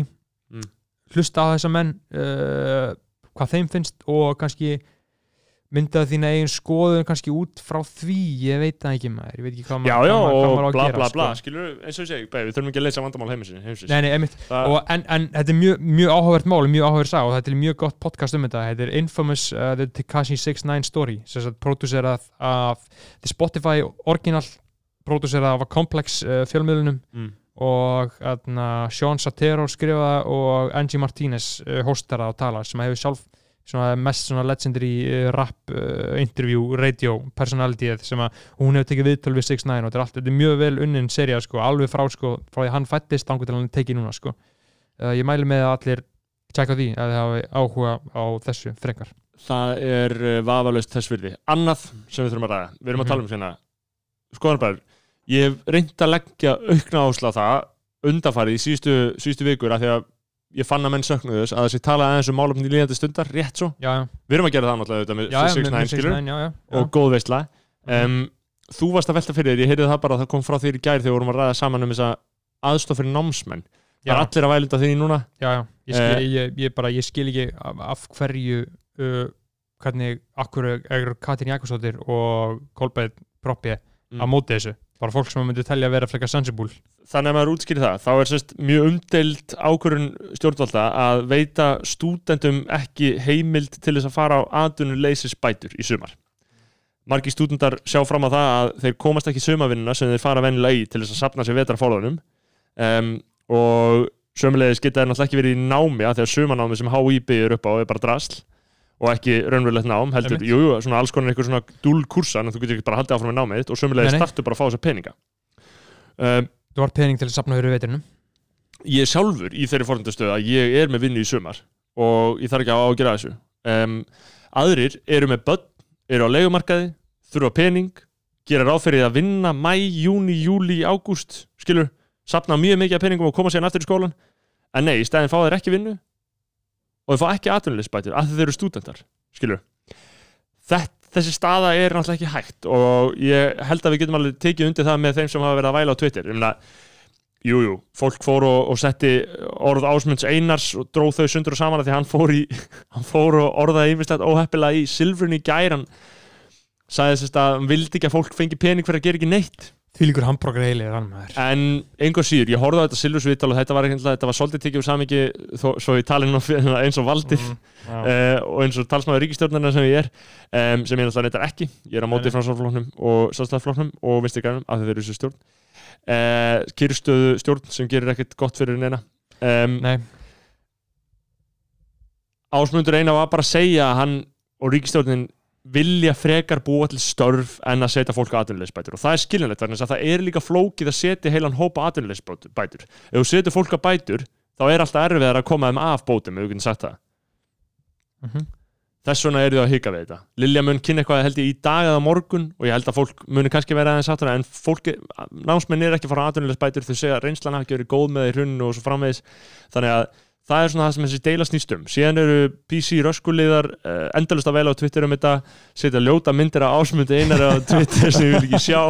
Mm. hlusta á þessa menn uh, hvað þeim finnst og kannski myndaðu þína eigin skoðun kannski út frá því, ég veit það ekki maður ég veit ekki hvað maður, Já, já, hvað maður, hvað og á að bla, gera bla, bla, sko. skilur, eins og ég segi, við þurfum ekki að leysa vandamál heimisins, heimisins. Nei, nei, einmitt, og, en, en þetta er mjög, mjög áhugavert mál, mjög áhugavert sá og þetta er mjög gott podcast um þetta, þetta er Infamous uh, The Tekashi 69 Story sem sagt producerað af The Spotify Original producerað af Complex uh, fjölmiðlunum Mm. og atna, Sean Satero skrifaða og Angie Martinez uh, hostara og tala sem hefur sjálf svona mest svona legendary uh, rap uh, interview radio personality sem að hún hefur tekið viðtöl við 6ix9ine og þetta er allt, þetta er mjög vel unnin seria sko, alveg frá sko, frá því að hann fættist þangur til hann tekið núna sko. Uh, ég mæli með að allir tjekka því að þið hafi áhuga á þessu frekar. Það er vafalaust þess virði. Annað sem við þurfum að ræða, við erum að tala um hérna, skoðan bara, ég hef reynd að leggja aukna ásla það undanfarið í síðustu, síðustu vikur af því að ég fann að menn söknuðu þess að þessi tala aðeins um málefni í líðandi stundar, rétt svo. já, já, Við erum að gera það náttúrulega með já, já, 6ix9ine, með skilur, 6ix9ine, já, já, já. og góð veistla. Um, þú varst að velta fyrir þér, ég heyrði það bara að það kom frá þér í gær þegar við vorum að ræða saman um þessa aðstof fyrir námsmenn. Það er allir að vælunda því núna. já. Ég, skil, Eh. ég, ég, bara, ég skil ekki af, af hverju uh, hvernig akkur Katrín Jakobsdóttir og Kolbeinn Proppi Mm. á móti þessu bara fólk sem myndi telja að vera frekar sensible. Þannig að maður útskýri það, þá er sérst mjög umdeild ákvörun stjórnvalda að veita stúdendum ekki heimild til þess að fara á atvinnuleysisbætur í sumar. Margi stúdendar sjá fram á það að þeir komast ekki sumavinnuna sem þeir fara vennilega í til þess að sapna sér vetrafólunum um, og sömulegis geta þeir náttúrulega ekki verið í námi að þegar sumanámi sem HÍ byggir upp á er bara drasl og ekki raunverulegt nám, heldur, Einmitt. jú, svona alls konar eitthvað svona dúl kursa, en þú getur ekki bara haldið áfram með námið þitt og nei. startu bara að fá þessa peninga. Um, þú var pening til að sapna fyrir veturinn ég sjálfur í þeirri forundastöðu að ég er með vinnu í sumar og ég þarf ekki að ágjöra þessu um, aðrir eru með börn eru á leigumarkaði, þurfa pening gera ráð fyrir að vinna mæ, júni, júli, ágúst skilur, sapna mjög mikið af peningum og koma síðan aftur í skólan en nei, í stæðin fá þeir ekki vinnu og þeir fá ekki atvinnuleysbætur af því þeir eru stúdentar skilur Þett, þessi staða er náttúrulega ekki hægt og ég held að við getum alveg tekið undir það með þeim sem hafa verið að væla á Twitter. Um að Jú, jú, fólk fór og, og setti orð ásmunds Einars og dróð þau sundur og saman af því að hann fór, í, (laughs) hann fór og orðaði yfirstætt óheppilega í silfrunni gæran. Sagði þess að hann vildi ekki að fólk fengi pening fyrir að gera ekki neitt því líkur hambúrgar heilið þannig maður. En einhver síður, ég horfði á þetta silfursvital og þetta var, þetta var svolítið tekið úr samingi þó, svo ég tali nú fyrir það (laughs) eins og valdir Mm, uh, og eins og talsmaður ríkistjórnarna sem ég er um, sem ég náttúrulega neytar ekki. Ég er á móti Nei, nei. fransvarflóknum og sjálfstæðarflóknum og vinstri gænum af því þeir eru þessu stjórn. Uh, kyrstöðu stjórn sem gerir ekkert gott fyrir neina. Um, Nei, Ásmundur eina var bara að segja að hann og ríkistjórnin vilja frekar búa til störf en að setja fólk á atvinnuleysbætur og það er skiljanlegt þess að það er líka flókið að setja heilan hópa atvinnuleysbætur ef þú setur fólk á bætur þá er alltaf erfiðar að koma þeim af bótum ef við getum sagt það. Mhm. þess vegna er þið að hika við þetta. Lilja mun kynna eitthvað held ég í dag eða morgun? Og ég held að fólk muni kannski vera aðeins áttur en fólki, námsmenn er ekki að fara á atvinnuleysbætur þau segja að reynslan hafi ekki verið góð með að það er svona það sem þessi deila snýst um. Síðan eru PC röskuliðar uh, endalust að veila á Twitter um þetta setja ljóta myndir af ásmundi einar á Twitter sem ég vil ekki sjá.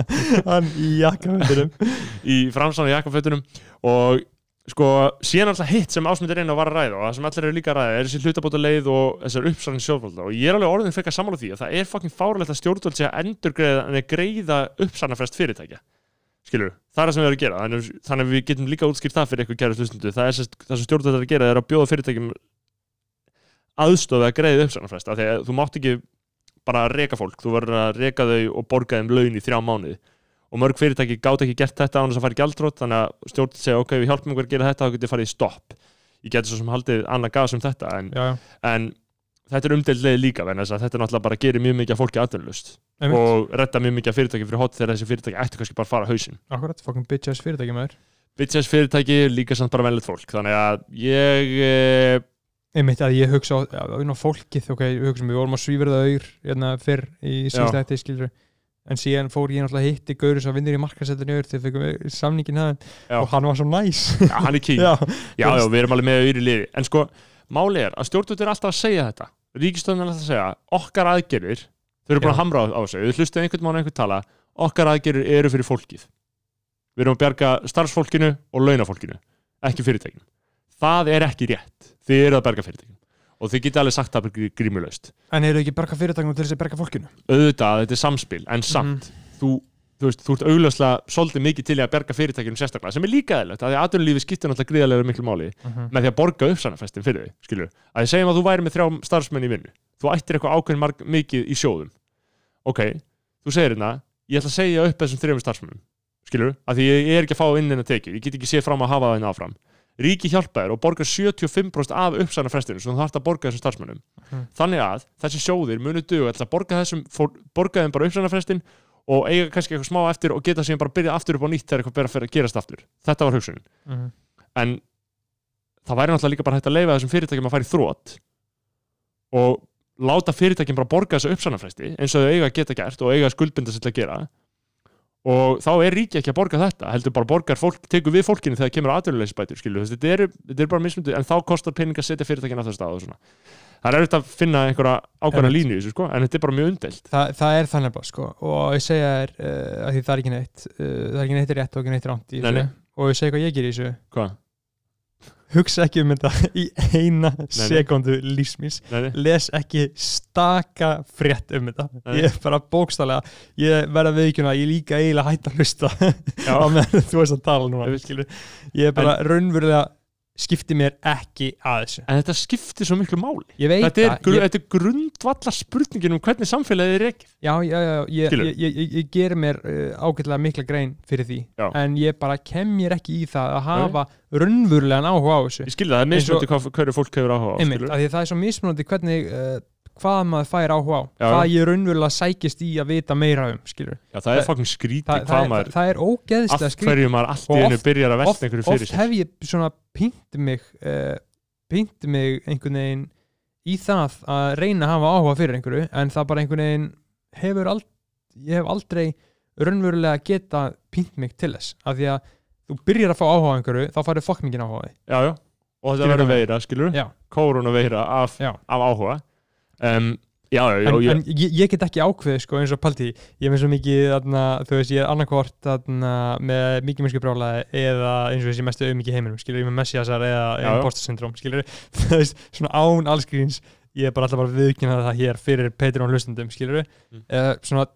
(laughs) Hann í jakkaföndurum (laughs) í framsána jakkafötunum. Og sko síðan alltaf hitt sem ásmundir einu var að ræða og það sem allir eru líka að ræða er þessi hlutabóta leið og þessar uppsarinn sjófólda og ég er alveg orðin frekar sammála því að það er fucking fáralegt að stjórnvöld sé að endurgreiða en að greiða uppsarnafrest fyrirtækja skilur, það er það sem við erum að gera. Þannig, þannig að við getum líka útskýrt það fyrir eitthvað kæra hlustundu það er sérst, það sem stjórnvöld er að gera er að bjóða fyrirtækjum aðstofi að greiða uppsagnarfrest af því að þú mátt ekki bara reka fólk, þú verður að reka þau og borga þeim laun í þrjá mánuði. Og mörg fyrirtæki gátt ekki gert þetta án þess að fara í gjaldrótt þannig að stjórn segja ok, við hjálpum ykkur að gera þetta þá getur farið í stopp. Ég geti svo sem haldið annað gas um þetta en, já, já, en þetta er umdeildlega líka þess að þetta er náttúrulega bara gerir mjög mikið að fólki aðdunlust einmitt, og redda mjög mikið að fyrirtæki fyrir hot þegar þessi fyrirtæki ættu kannski bara að fara á hausinn. Akkurat, fucking bitch ass fyrirtæki maður. Bitches fyrirtæki líka samt bara velið fólk. Þannig að ég eh, einmitt að ég hugsa á, á, fólkið ok, hugsa um, við vorum að svíverða auður hérna fyrr í síðasta eftir skilur en síðan fór ég náttúrulega hitti Gauri sem vinnur í markasettin auður þegar fengum við samningin hann Já. og hann var svo næs. Já, hann er king. (laughs) Já, já, við erum alveg með auðvitað í liði. En sko, máli er að stjórnvöld er alltaf að segja þetta ríkistöðun er alltaf að segja okkar aðgerðir, þau eru búin að hamra á, sig við hlustuðu einhvern mann einhvern tala. Okkar aðgerðir eru fyrir fólkið. Við erum að bjarga starfsfólkinu og launafólkinu, ekki fyrirtækinu það er ekki rétt. Þið eru að berga fyrirtækinu og þið getið alveg sagt það grímulaust. En eru ekki berga fyrirtækinu til þess að berga fólkinu? Auðvitað, þetta er samspil, en samt þú, þú veist, þú ert augljóslega svolítið mikið til að berga fyrirtækjum sérstaklega, sem er líka eðlilegt, að því að atvinnulífi skiptir náttúrulega gríðarlega miklu máli með því að borga uppsannafestin fyrir þig, skilur að ég segjum að þú væri með þrjá starfsmenn í vinnu þú ættir eitthvað ákveðin marg, mikið í sjóðum. Ok, þú segir hérna ég ætla að segja upp þessum þrjum starfsmennum skilur, að því ég er ekki að fá inn en að tekið ég get ekki séð fram að hafa það og borgar 75% af uppsannafestinu sem þú þarft að borga þessum starfsmennum þannig að þessi sjóðir munu duga til að borga þessum, fór, borga þeim bara uppsannafrestin og eiga kannski eitthvað smá eftir og geta síðan bara byrjað aftur upp á nýtt þegar eitthvað ber að að gerast aftur þetta var hugsunin Mhm. en það væri náttúrulega líka bara hægt að leifa þessum fyrirtækjum að fara í þrótt og láta fyrirtækjum bara borga þessu uppsannafresti eins og þau eiga að geta gert og eiga að skuldbinda sér til að gera og þá er ríki ekki að borga þetta heldur bara borgar fólk, tekur við fólkinu þegar kemur skilju, Þú veist, þetta þetta er bara mismundu, en þá kostar pening að setja fyrirtækina á þessu stað og svona. Það er auðvitað að finna einhverja ákvæmna línu í þessu, sko, en þetta er bara mjög undelt Þa, það er þannig bara sko og ég segja þér uh, að því það er ekki neitt uh, það er ekki neitt rétt og ekki neitt rámt í Nei, nei. þessu og ég segi hvað ég ger í þessu. Hvað? hugsa ekki um þetta í eina sekundu lífsmins Nei, nei. les ekki staka frétt um þetta. Nei. (laughs) ég er bara bókstálega ég verða veikjuna, ég líka eiginlega hætt að hlusta. Á meðan þú veist að tala núna ég er bara raunverulega skipti mér ekki að þessu. En þetta skiptir svo miklu máli. Þetta er, gru, ég, þetta er grundvallar spurningin um hvernig samfélagið er ekki já, já, já, ég, ég, ég, ger mér uh, ágætlega mikla grein fyrir því. Já. en ég bara kem mér ekki í það að hafa raunverulegan áhuga á þessu. Ég skilja það, það er mismunandi hvað fólk hefur áhuga á einmitt, það er svo mismunandi hvernig uh, hvað maður fær áhuga á Já, hvað ég raunverulega sækist í að vita meira um Já, það er fucking skrítið það, hvað maður það er ógeðslega af skrítið hverju maður allt í oft- byrjar að oft, velta einhverju fyrir oft sér. hef ég svona pínt mig uh, pínt mig einhvern veginn í það að reyna að hafa áhuga fyrir einhverju en það bara einhvern veginn hefur ald, ég hef aldrei raunverulega geta pínt mig til þess. Af því að þú byrjar að fá áhuga einhverju þá farið fokk mikið áhuga á því. Já, já, og þetta verður veira, skilur Já. Kórunaveira af, Já. af áhuga um, Já, já, já, en, ég, en ég, ég get ekki ákveðið sko eins og paldi. Ég með svo mikið þarna, þú veist ég er annarkvort þarna, með mikið mjög brjálæði eða eins og þessi mestu auðmikið heiminum skilur ég með messiasar eða Já, já. imposter syndrom skilur (laughs) þú veist svona án allskrýns ég er bara alltaf bara viðkynna það hér fyrir Patreon hlustendum skilur Mm. uh, svona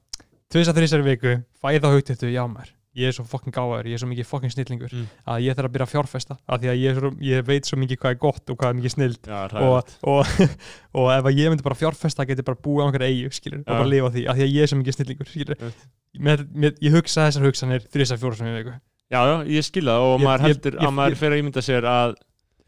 tvis að þrísari viku fæ ég þá hugtættu já maður ég er svo fokkin gáður, ég er svo mikið fokkin snillingur Mm. að ég þarf að byrja að fjárfesta af því að ég, svo, ég veit svo mikið hvað er gott og hvað er mikið snild. Já, og, og, (laughs) og ef að ég myndi bara fjárfesta geti bara búið á einhverja eigu skilur, og Já. bara lifa því, af því að ég er svo mikið snillingur með, með, ég hugsa þessar hugsanir þrjusar fjóra sem ég viku. Já, já, ég skilja það og Ég- maður heldur að maður fer að ímynda sér að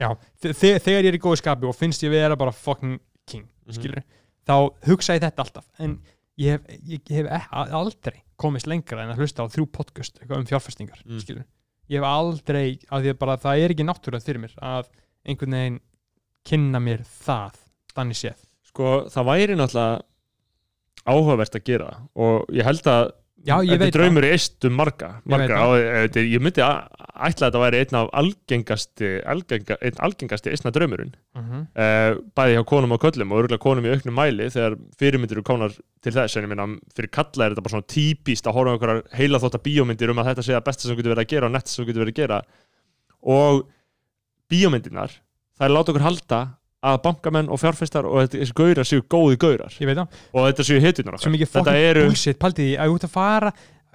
já, þe- þe- þegar ég er í góðu skapi og finnst ég vera bara fucking king Mhm. skilur, þá hugsa ég þetta alltaf. En ég hef, ég, ég hef e- aldrei komist lengra en að hlusta á þrjú podcast um fjárfestingar Mm. ég hef aldrei af því að bara það er ekki náttúrulega fyrir mér að einhvern veginn kynna mér það þannig séð sko, það væri náttúrulega áhugavert að gera og ég held að já, ég þetta er draumur í eist um marga, Ég marga. það. og eh, ég myndi að ætla að þetta væri einn af algengasti algenga, einn algengasti eistna draumurinn. Uh uh, bæði hjá konum og köllum og örgulega konum í auknum mæli þegar fyrirmyndir eru konar til þess. En ég minna fyrir kalla er þetta bara svona típist að horfa á einhverjar heila þótt að bíómyndir um að þetta sé það besta sem getur verið að gera og nett sem getur verið að gera. Og bíómyndirnar er láta okkur halda að bankamenn og fjárfestar og þessi gaurar séu góði gaurar. Ég og þetta séu hetjunar svo okkar þetta eru bullshit, paldið því að þú ert að fara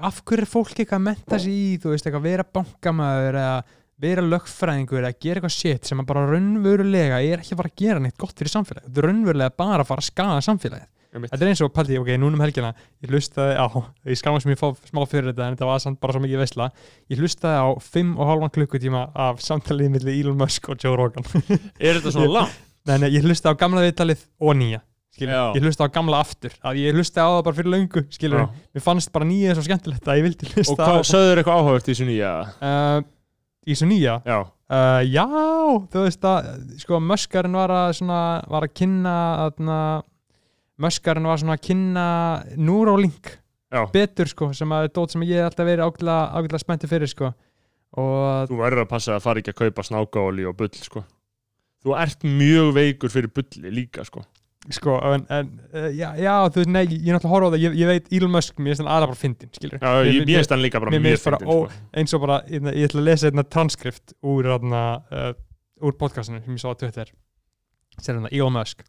af hverju er fólk eitthvað að menta sig í þú veist, eitthvað vera bankamæður eða vera lögfræðingur eða gera eitthvað shit sem að bara raunverulega er ekki að fara að gera neitt gott fyrir samfélagið, þetta er raunverulega bara að fara að skaða samfélagið. Þetta er eins og, paldi, ok, núna um helgina ég hlustaði á, ég ég fá smá fyrir þetta en þetta var samt bara svo mikið veisla. Ég hlustaði á 5 og halvan klukkutíma af samtalið milli Elon Musk og Joe Rogan. Er þetta svona (laughs) langt? Nei, nei, ég hlustaði á gamla viðtalið og nýja ég hlustaði á gamla aftur að ég hlustaði á það bara fyrir löngu mér fannst bara nýja svo skemmtilegt að ég vildi Og hlusta hvað, á sögður eitthvað áhugavert í þessu nýja? uh, í þessu nýja? Já, uh, já, þú veist að sko, Muskarinn var að svona, var að kynna aðna, Muskarinn var að kynna Neuralink já. betur sko, sem að dót sem ég alltaf verið ágætlega, ágætlega spennti fyrir sko. Og Þú verður að passa að fara ekki að kaupa snákaóli og bull sko Þú ert mjög veikur fyrir bulli líka sko. Sko, en, en uh, já, já, þú veist, nei, ég er náttúrulega að horfa á það, ég, ég veit Elon Musk, mér finnst hann aðra bara fyndin, skilur Já, ég finnst hann líka bara mér finnst bara ó- eins og bara, ég, ég ætla að lesa einna transkript úr, þarna, uh, úr podcastinu sem ég sá á Twitter. Sér hérna, Elon Musk.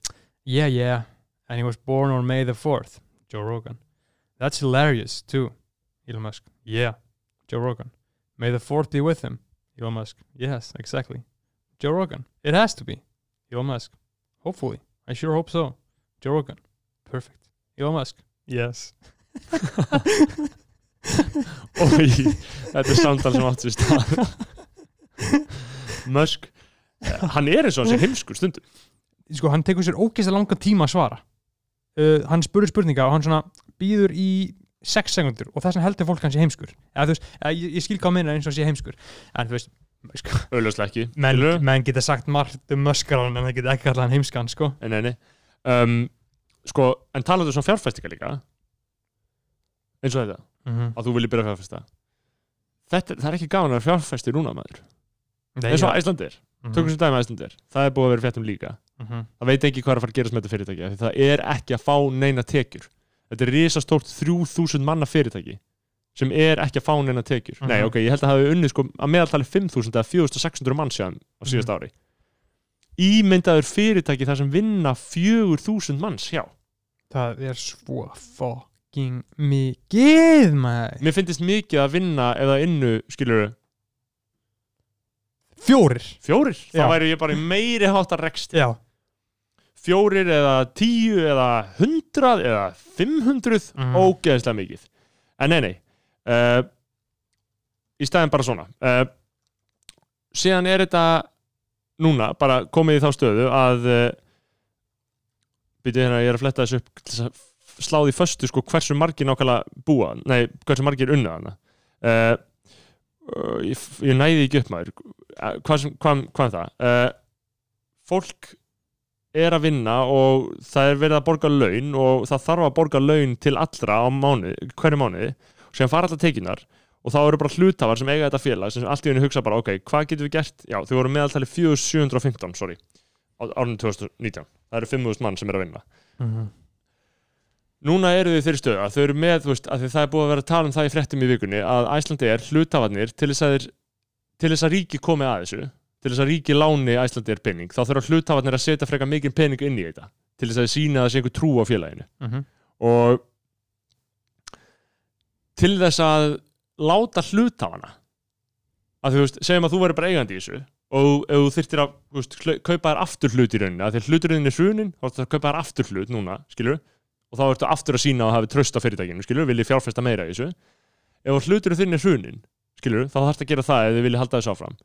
Yeah, yeah, and he was born on May the 4th Joe Rogan. That's hilarious too Elon Musk, yeah, Joe Rogan. May the 4th be with him Elon Musk, yes, exactly Joe Rogan, it has to be. Elon Musk, hopefully. I sure hope so. Joe Rogan, perfect. Elon Musk, yes. (laughs) Ói, þetta er samtal sem átt við stað. (laughs) Musk eh, Hann er eins og hann sé heimskur stundum. Sko, hann tekur sér ógeðslega langan tíma að svara. Uh, hann spurur spurninga og hann svona býður í 6 sekundur og þess vegna heldur fólk hann sé heimskur. Eða veist, ég, ég skil hvað minna eins og hann sé heimskur. En þú veist, Auðvitað ekki. Menn, menn geta sagt margt um möskaran en það geta ekki alltaf heimskan sko. Nei, nei um, Sko, en talaðu svona fjárfæstinga líka. Eins og þetta mm -hmm. að þú viljið byrja að fjárfæsta Þetta, það er ekki gaman að fjárfæsti núna maður. Nei, eins og ja. Æslandir, Mhm, tökum sem dæmi Æslandir það er búið að vera fréttum líka. Mhm. það veit ekki hvað er að fara að gerast með þetta fyrirtæki það er ekki að fá neina tekjur. Þetta er risastórt 3000 manna fyrirtæki sem er ekki að fá neina tekjur. Nei Mhm. ok, ég held að það hafi unnið sko að meðaltali 5000 eða 4600 mann séðan á síðast ári. Ímyndaður fyrirtæki þar sem vinna 4000 manns hjá það er svo fucking mikið maður. Mér finnst mikið að vinna eða innu skilur fjórir. Fjórir, Já. þá væri ég bara meiri háttar rekst já, fjórir eða tíu eða hundrað eða 500 Mhm. ógeðslega mikið. En nei nei uh, í staðin bara svona. Uh, síðan er þetta núna bara komið í þá stöðu að uh, byrju hérna ég er að fletta þessu upp sláði föstu sko hversu margir nákvæmlega búa nei hversu margir unnið hana. Ég, ég næði ekki upp maður. Hvað, hvað, hvað er það? Fólk er að vinna og það er verið að borga laun og það þarf að borga laun til allra á mánuði, hverju mánuði sem fara alltaf tekinar og þá eru bara hlutafar sem eiga þetta félag sem allt í henni hugsa bara ok, hvað getum við gert, já þau voru meðaltali 4715, sorry á árinu 2019, það eru 5000 mann sem er að vinna Mhm. núna eru þau þeirri stöðu að þau eru með þú veist, að það er búið að vera að tala um það í fréttum í vikunni að Æslandi er hlutafarnir til þess að, til þess að ríki komi að þessu til þess að ríki láni Æslandi er pening þá þurfa hlutafarnir að setja frekar mikið pening inn í þetta til þess að sína sé einhver trú á félaginu Mhm. og til þess að láta hlutafana að þú veist, segjum að þú verður bara eigandi í þessu og ef þú þyrftir að veist, kaupa þér aftur hlut í rauninni að því hluturinn er hrunin, þá ertu að kaupa þér aftur hlut núna, skilur og þá ertu aftur að sína að hafi tröst á fyrirtækinu, skilur vilji fjárfesta meira í þessu. Ef hluturinn þinn er hrunin, skilur þá þarfst að gera það ef þið vilji halda þessu áfram.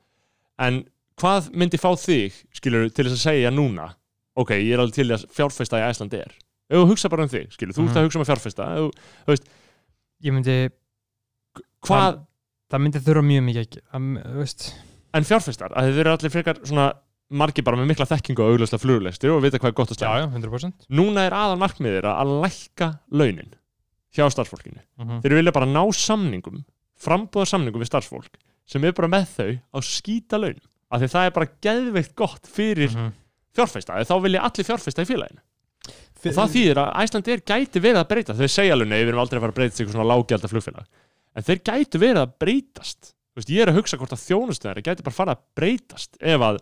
En hvað myndi fá þig skilur, til þess að segja núna ok, ég er alveg til að fjárfesta í Æslandi er ef þú hugsa bara um þig, skilur, þú ert Mhm. að hugsa um að fjárfesta ef, ég myndi hvað, það myndi þurfa mjög mikið ekki að, þú veist. En fjárfestar að þið eru allir frekar svona margir bara með mikla þekkingu og auglösla flugulestir og vita hvað er gott að já, stæða já, 100% núna er aðal markmiðir að lækka launin hjá starfsfólkinu. Mhm. þeir vilja bara ná samningum frambúða samningum við starfsfólk sem er bara með þau á skýta laun af því það er bara geðveikt gott fyrir Mhm. fjárfesta, þá vilja allir fjárfesta í félaginu og það þýðir að Æsland er gæti verið að breyta þau segja alveg nei, við erum aldrei að fara að breyta sig svona lágjald flugfélag en þeir gætu verið að breytast. Veist, ég er að hugsa hvort að þjónustöðar gæti bara fara að breytast ef að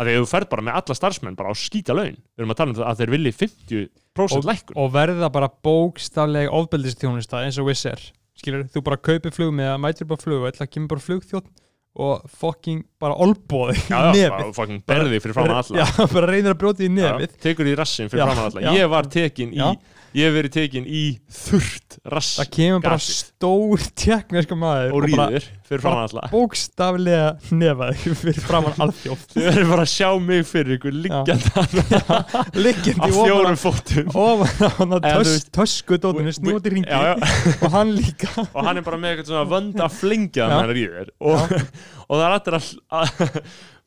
að þú ferð bara með alla starfsmenn bara á skýta laun. Við erum að tala um það að þeir vilji 50% lækkun. og verða bara bókstafleg ofbeldistjónusta eins og Wizz er skilur, þú bara kaupir flug með að mætir bara flug og ætla að kemur bara flugþjótt og fucking bara olbóði í nefið. fucking berði fyrir framan alla. (laughs) Já, bara reynir að brjóta í nefið. Tekur í rassin fyrir Já, framan alla. Ég var tekin í. Ég hef verið tekin í þurrt rass það kemur bara gasið. stór tjekkneska maður og rýðir fyrir framan alla. bókstaflega nefaði fyrir framan alþjóð. (laughs) Þið verður bara að sjá mig fyrir ykkur liggjandi (laughs) á fjórum fótum. á hann að Eða þú tös, veist- töskudótinu snúti ringi (laughs) og hann líka. Og hann er bara með eitthvað svona vönd að flingja Já. hann hann rýðir og, og það er allir að, að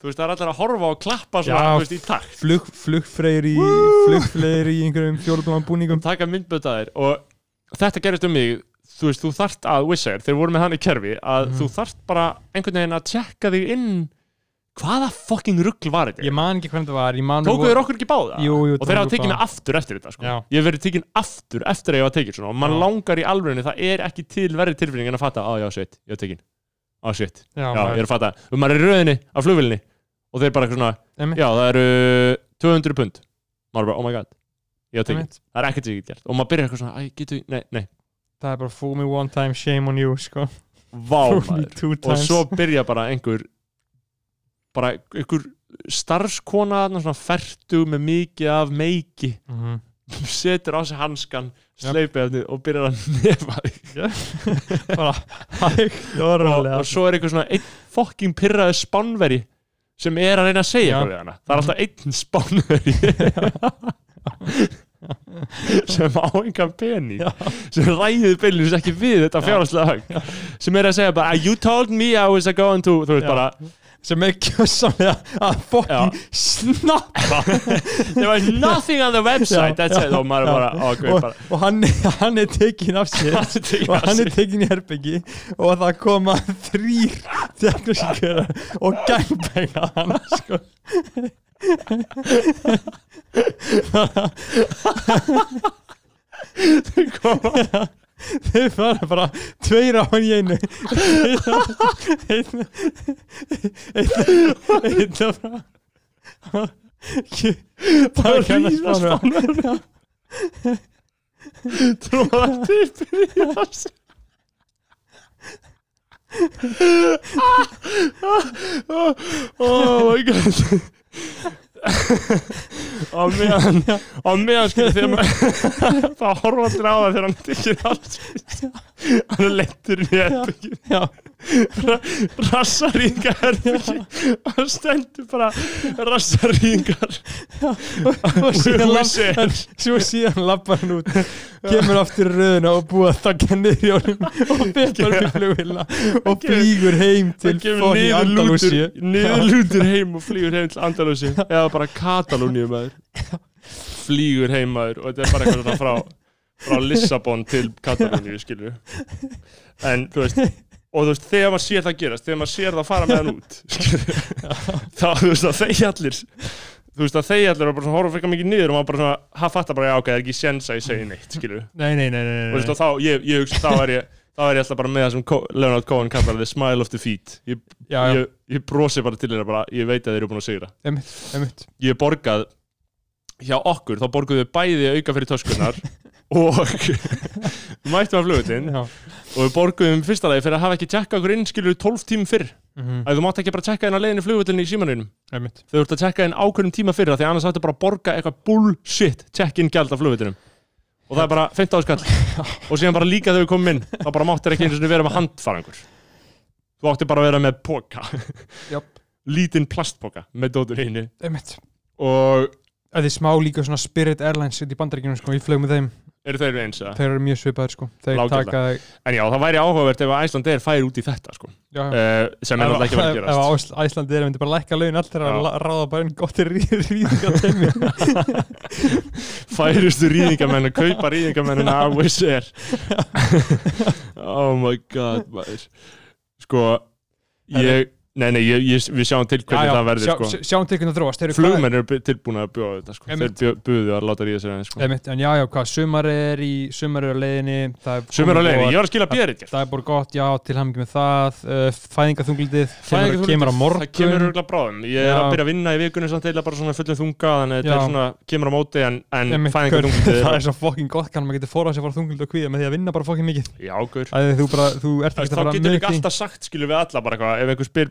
þú veist það er allir að horfa og klappa svona þú veist, í takt. flug, flugfreyr í flugfreyr í einhverjum fjólubláðan búningum. Taka myndbötaðir og þetta gerist um mig þú veist, þú þarft að Wizard, þeir voru með hann í kerfi að Mhm. þú þarft bara einhvern veginn að tjekka þig inn hvaða fucking rugl var þetta? Ég man ekki hvernig það var man tókuðu þér okkur ekki báða? Jú, jú, og þeir hafa tekið mig aftur eftir þetta sko. Ég verið tekið aftur eftir að ég var tekið og mann langar í alvegni, það er ekki til verið tilfinning en að fatta, á já, shit, ég var tekið á shit, já, já, ég er að fatta. Og maður er í röðinni af flugvillinni og þeir bara eitthvað svona, Einmitt. já, það eru 200 pund. Maður bara, oh my god, ég var tekið. Einmitt. það er ekkert sem ég get gert. Og maður byrjar eitthvað svona, æ, getur, nei, nei. Það er bara fool me one time, shame on you sko. vá fool me maður. two og times. svo byrja bara einhver bara einhver starfskona þarna svona fertu með mikið af meiki. Mhm. setur á sig hanskan sleipið eftir og byrjar að nefa þig (laughs) bara hægt og og, og svo er eitthvað svona einn fokking pyrraði spánveri sem er að reyna að segja eitthvað við hana. Það er alltaf einn spánveri (laughs) sem á engan pening sem ræðið beinlins ekki við þetta fjárhagslega högg sem er að segja bara you told me I was going to þú veist bara sem er kjössamlega að fucking snappa. There was nothing on the website Já, that's já, og bara, og, bara. og hann, hann er tekin af sér. Og (laughs) hann er tekin í herbyggi og það koma þrýr teknísíkjöra og gangbenga hann sko. (laughs) Koma (laughs) þeir fara bara tveir á hann í einu einn einn einn af frá bara Takk hennar ríða spánverja. spánverja tróða tippir í þessu oh my god á meðan á meðan sko þegar maður það horfa allir á það þegar hann tekir alls hann er lettur í herbyggju já, rassaríðingar hann stendur bara rassaríðingar og síðan svo síðan lappar hann út kemur aftur röðuna og búið að þakka niður í honum og betar upp flugvilla og flýgur heim til niður Andalúsi lútur, niður lútur heim og flýgur heim til Andalúsi eða bara Katalóníu maður flýgur heim maður og þetta er bara eitthvað frá, frá Lissabon til Katalóníu skilur en þú veist og þú veist þegar maður sér það gerast þegar maður sér það fara með hann út (laughs) þá þú veist að þeir allir þú veist að þeir allir og bara svona horfa frekar mikið niður og maður bara svona hafa fattar bara já ok það er ekki séns að ég segi neitt skilur nei, nei, nei, nei, og, nei, veist, og þá, ég, ég hugsa, þá er ég þá er ég alltaf bara með það sem Ko- Leonard Cohen kallar the smile of defeat. Ég, já, já, ég, ég brosi bara til þeirra bara, ég veit að þeir eru búin að sigra. Einmitt, einmitt. Ég borgað hjá okkur, þá borguðu við bæði auka fyrir töskunar (laughs) og mættum að flugutin já, og við borguðum fyrsta lagi fyrir að hafa ekki tjekka okkur inn skilur 12 tímum fyrr. Mhm, að þú mátt ekki bara tjekka inn að leiðinni flugutinni í símanuðinum þau ert að tjekka inn ákveðnum tíma fyrr því annars áttu bara að borga eitthvað bullshit check-in gjald af flugutinum og það er bara 15 áskall (laughs) og síðan bara líka þegar við komum inn þá bara máttir ekki einu sinni vera með handfarangur. Þú átti bara að vera með póka (laughs) lítinn plastpóka með dótur einmitt. Og Það er smá líka svona Spirit Airlines í bandaríkjunum sko, ég flög með þeim, eru þeir eins eða? þeir eru mjög svipaðir sko taka, En já, það væri áhugavert ef Æsland er færi út í þetta sko. já, uh, sem er náttúrulega ekki verið að ef gerast Ás- Æslandi er myndi bara lækka laun allir að Já. la- ráða bara einn gott rýðinga (laughs) teimi (laughs) Færustu rýðingamenn að kaupa rýðingamennin að Wizz Air (laughs) Oh my god maður. Sko ég, nei, nei, ég, ég, við sjáum til hvernig það verður sjá, sko. sjá- sjáum til hvernig það þróast flugmenn eru tilbúin að bjóða þetta sko. þeir Einmitt. bjó- buðu að láta ríða sér aðeins sko. En já, já, hvað, sumar er í sumar er á leiðinni það er á leiðinni, ég var að skila bérið Það er bara gott, já, til hann með það uh, Fæðingaþunglitið kemur, kemur á morgun það kemur örgulega bráðum ég er Já. að byrja að vinna í vikunni samt eða bara svona fullum þunga þannig að þetta Já.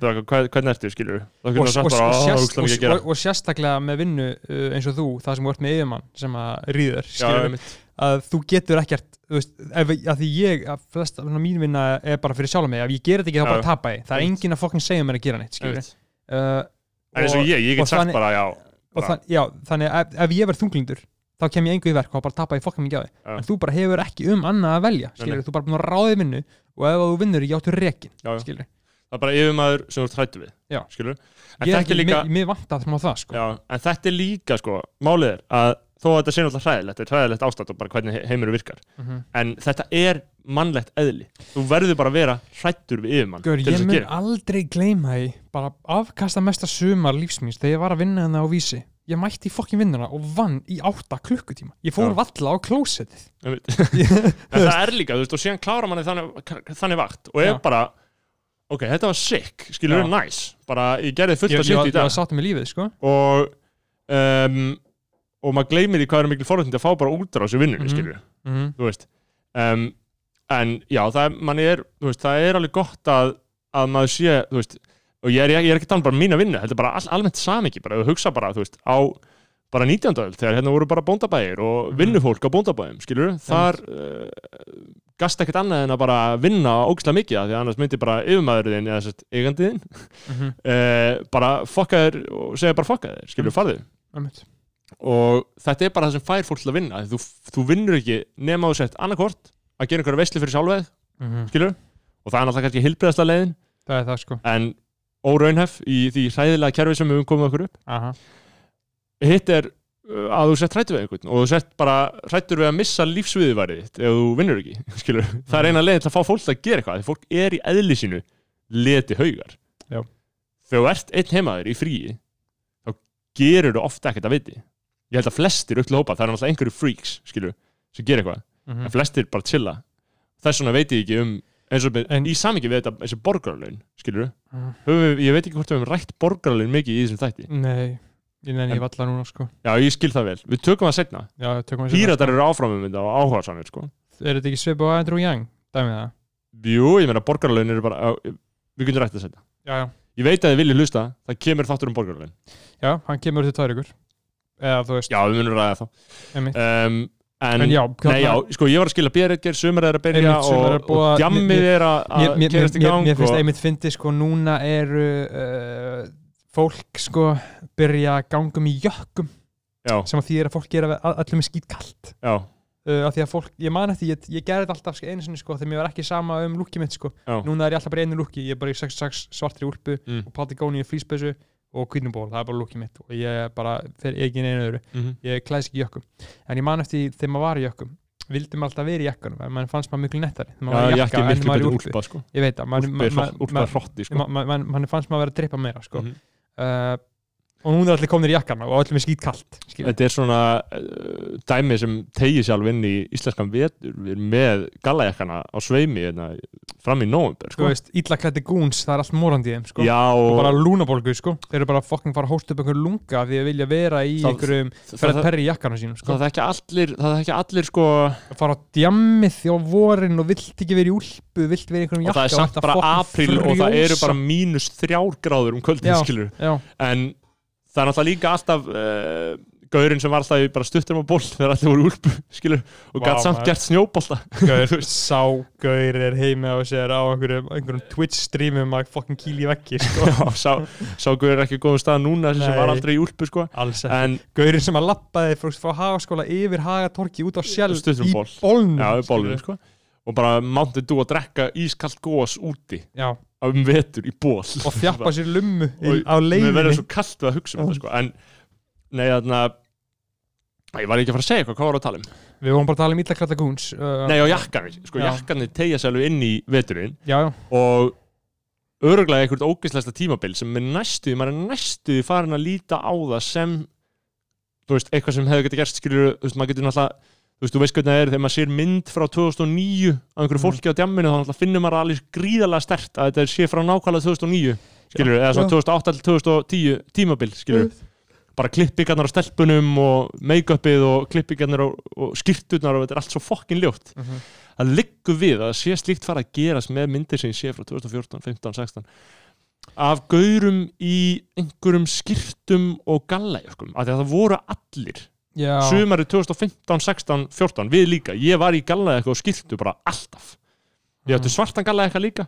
(laughs) er með bara já, skilur við alla bara eitthvað, ef einhver spyr bara eitthvað, "Hvað- hvernig ertu skilur og, og, og, og, "Ó, sérst, ógeðslega mikið að og, gera. og, og sérstaklega með vinnu uh, eins og þú, það sem ert með yfirmann sem að ríður já, skilurðu, einmitt. að þú getur ekkert þú veist, ef, að því ég, að flest af mín vinna er bara fyrir sjálf mig, ef ég ger þetta ekki þá Já. bara tapa ég, það er enginn að fokkin segja mér að gera neitt skilur uh, þannig- já já, að ef, ég verð þunglindur þá kem ég engu í verk og bara tapa ég fokkin mikið á Já. en þú bara hefur ekki um annað að velja skilur, þú bara búin að ráðið vinnu og ef þú vinnur, ég áttu rekin já, já. skilur, það er bara yfirmaður sem þú ert hrættu við Já. skilur en ég þetta er líka mér, mér vant að það það sko já, en þetta er líka sko, málið er að þó að þetta sé náttúrulega hræðilegt, þetta er hræðilegt ástand og bara hvernig he- heimurinn virkar Mhm. en þetta er mannlegt eðli þú verður bara að vera hrættur við yfirmann til ég gera aldrei gleyma því bara afkasta mesta sumar lífsmýns þegar ég var að vinna hennar á vísi ég mætti fokkin vinnuna og vann í átta klukkutíma ég fór Já. valla á klósettið Einmitt. (laughs) en það er líka, þú veist, og síðan klára manni þannig, þannig vakt og er Já. bara ok, þetta var sick, skilur við nice bara, ég gerði fullt var- sitt í ég var dag sáttum með lífið sko og um, og maður gleymir því hvað er mikil forréttindi að fá bara út á þessu vinnunni, Mhm. skilur mm þú veist um, en já, það er, manni er þú veist, það er alveg gott að að maður sé, þú veist og ég er, ég er ekki talað bara um mína vinnu, þetta er bara all, almennt samingi, bara þú hugsa bara, þú veist, á bara 19. öld, þegar hérna voru bara bóndabæir og Mhm. vinnufólk á bóndabæum, skilur þar uh, gasta ekkert annað en að bara vinna ógislega mikið af því að annars myndi bara yfirmaðurinn eða sett eigandiðin -hmm. uh, (laughs) bara fokka þér og segja bara fokka þér, skilur, Mhm. farðu. Og þetta er bara það sem fær fólk til að vinna þú, þú vinnur ekki nema þú sett annarkvort að gera einhverja veislu fyrir sjálfveð skilur, og það er náttúrulega kannski hilbriðasta leiðin. Það er það sko. En óraunhef í því hræðilega kerfi sem við komið okkur upp. Aha. hitt er að þú sett hrættu við einhvern og þú sett bara hrættur við að missa lífsviðvarið þitt ef þú vinnur ekki (laughs) skilur. það er eina leiðin til að fá fólk að gera eitthvað því fólk er í eðli sínu leti haugar Já. þegar þú ert einn heimaður í fríi þá gerur þú ofta ekkert að viti ég held að flestir upp til hópa, það er náttúrulega einhverju freaks skilur, sem gerir eitthvað Mhm. en flestir bara chilla þess vegna veit ég ekki um eins og En- í samingi við þetta þessi borgarlaun, skilur Mhm. við, ég veit ekki hvort við höfum rætt borgarlaun mikið í þessum þætti nei, ég nenni En- ég valla núna sko. Já, ég skil það vel, við tökum það seinna, píratar eru áfram um þetta og áhuga samir sko. sko. er þetta ekki svipu á Andrew Young dæmið það. Jú, ég meina borgarlaun eru bara við getum rætt það setna já, já, ég veit að þið viljið hlusta, það kemur þáttur um borgarlaun já, hann kemur til tvær ykkur eða já, við munum ræða það um, en, En já, nei, já, sko, ég var að skila bérreitger sumar er að byrja Einmitt, og, og djammið er að kerast í gang mér finnst einmitt fyndi sko núna eru uh, fólk sko byrja að gangum í jökkum já, sem að því er að fólk gera öllum er skýt kallt uh, af því að fólk, ég man eftir, ég, ég gerði þetta alltaf sko, einu sinni sko þegar mér var ekki sama um lúkið mitt sko. Já, núna er ég alltaf bara í einu lúki, ég er bara í 6-6 svartri úlpu Mm. og patigóni í flýspessu og kvítnuból, það er bara lúkið mitt og ég bara, ekki inn einu öðru. Mhm, ég klæðis ekki í jökkum. En ég man eftir þegar maður var í jökkum vildi maður alltaf vera í jakkanum maður fannst maður miklu nettari maður já, var í jakka en maður í betur úlpu. úlpa sko. Ég veit það, hrotti sko. mann fannst maður vera að drippa meira sko. Mhm. Uh, og núna er allir komnir í jakkana og öllum er skýt kallt Þetta er svona uh, dæmi sem tegir sjálf inn í íslenskan vetur með gallajakkana á sveimi hérna, fram í nóvember þú sko. veist, illa klætti gúns, það er allt morandi í þeim sko. Já, og og bara lúnabólgu sko. þeir eru bara að fokkin fara að hósta upp einhver lunga því að vilja vera í Það- einhverjum það, Perry í jakkana sínum sko. það þekki allir það þekki allir sko fara á djammið á vorin og vilt ekki vera í úlpu vilt vera í einhverjum og jakka það er samt bara apríl og það eru bara mínus þrjár gráður um kvöldin Já. skilur en það er náttúrulega líka alltaf uh, gaurinn sem var alltaf í bara stuttur á ból þegar allir voru úlpu (laughs) skilur og Vá, gætt samt maður. gert snjóbolta gaur, (laughs) sá gaur er heimi og sér á einhverjum, einhverjum Twitch streamum að fokkin kýli í vekki sko. (laughs) Já, sá, sá gaur er ekki góðum stað núna sem Nei. var aldrei í úlpu sko en Gaurin sem að lappaði frá, frá hagaskóla yfir hagatorki út á sjálf Stuttum í ból. bólnum já, skilurðu. sko og bara máttið þú að drekka ískalt gós úti Já, um vetur í ból og þjappa sér lummu og inn á mér verður leiðinni svo kallt að hugsa um það sko en nei þarna ég var ekki að fara að segja eitthvað, hvað var að tala um? Við vorum bara að tala um illa klætta gúns uh, Nei, á jakkanir, sko, Já. jakkanir tegja sér alveg inn í veturinn Já, já, og öruglega einhvert ógeðslegasta tímabil sem er næstuði, maður er næstuði farin að líta á það sem þú veist, eitthvað sem hefur getið gerst skilur, þú veist, maður getur náttúrulega þú veist, þú veist hvernig það er þegar maður sér mynd frá 2009 af einhverju Mhm. fólki á djamminu þá finnur maður alveg gríðarlega stert að þetta sé frá nákvæmlega 2009 skilur, eða svona Já. 2008 til 2010 tímabil, skilur bara klippingarnar á stelpunum og make-upið og klippingarnar og, og skýrturnar og þetta er allt svo fokkin ljótt Mhm. það liggur við að sé slíkt fara að gerast með myndir sem sé frá 2014, 15, 16 af gaurum í einhverjum skýrtum og gallæjöskum af því að það voru allir Já, sumarið 2015, 16, 14 við líka, ég var í gallæjöku og skýrtu bara alltaf. Ég átti Mhm. svartan gallæjöka líka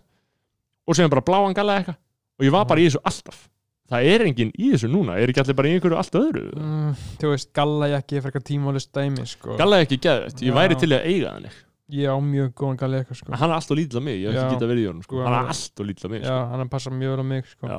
og sem bara bláan gallæjöka og ég var bara í þessu alltaf. Það er enginn í þessu núna, er ekki allir bara í einhverju allt öðru? Mm, Þú veist, gallajakki er frekar tímálist dæmi sko. gallæjöki geðvett, ég Já. væri til að eiga þannig Ég á mjög góðan gallajakka sko. hann er alltaf lítill á mig, ég hef ekki Já. getað verið í honum sko. Sko, hann er alltaf lítill á mig Já, sko. hann passa mjög vel á mig sko. Já.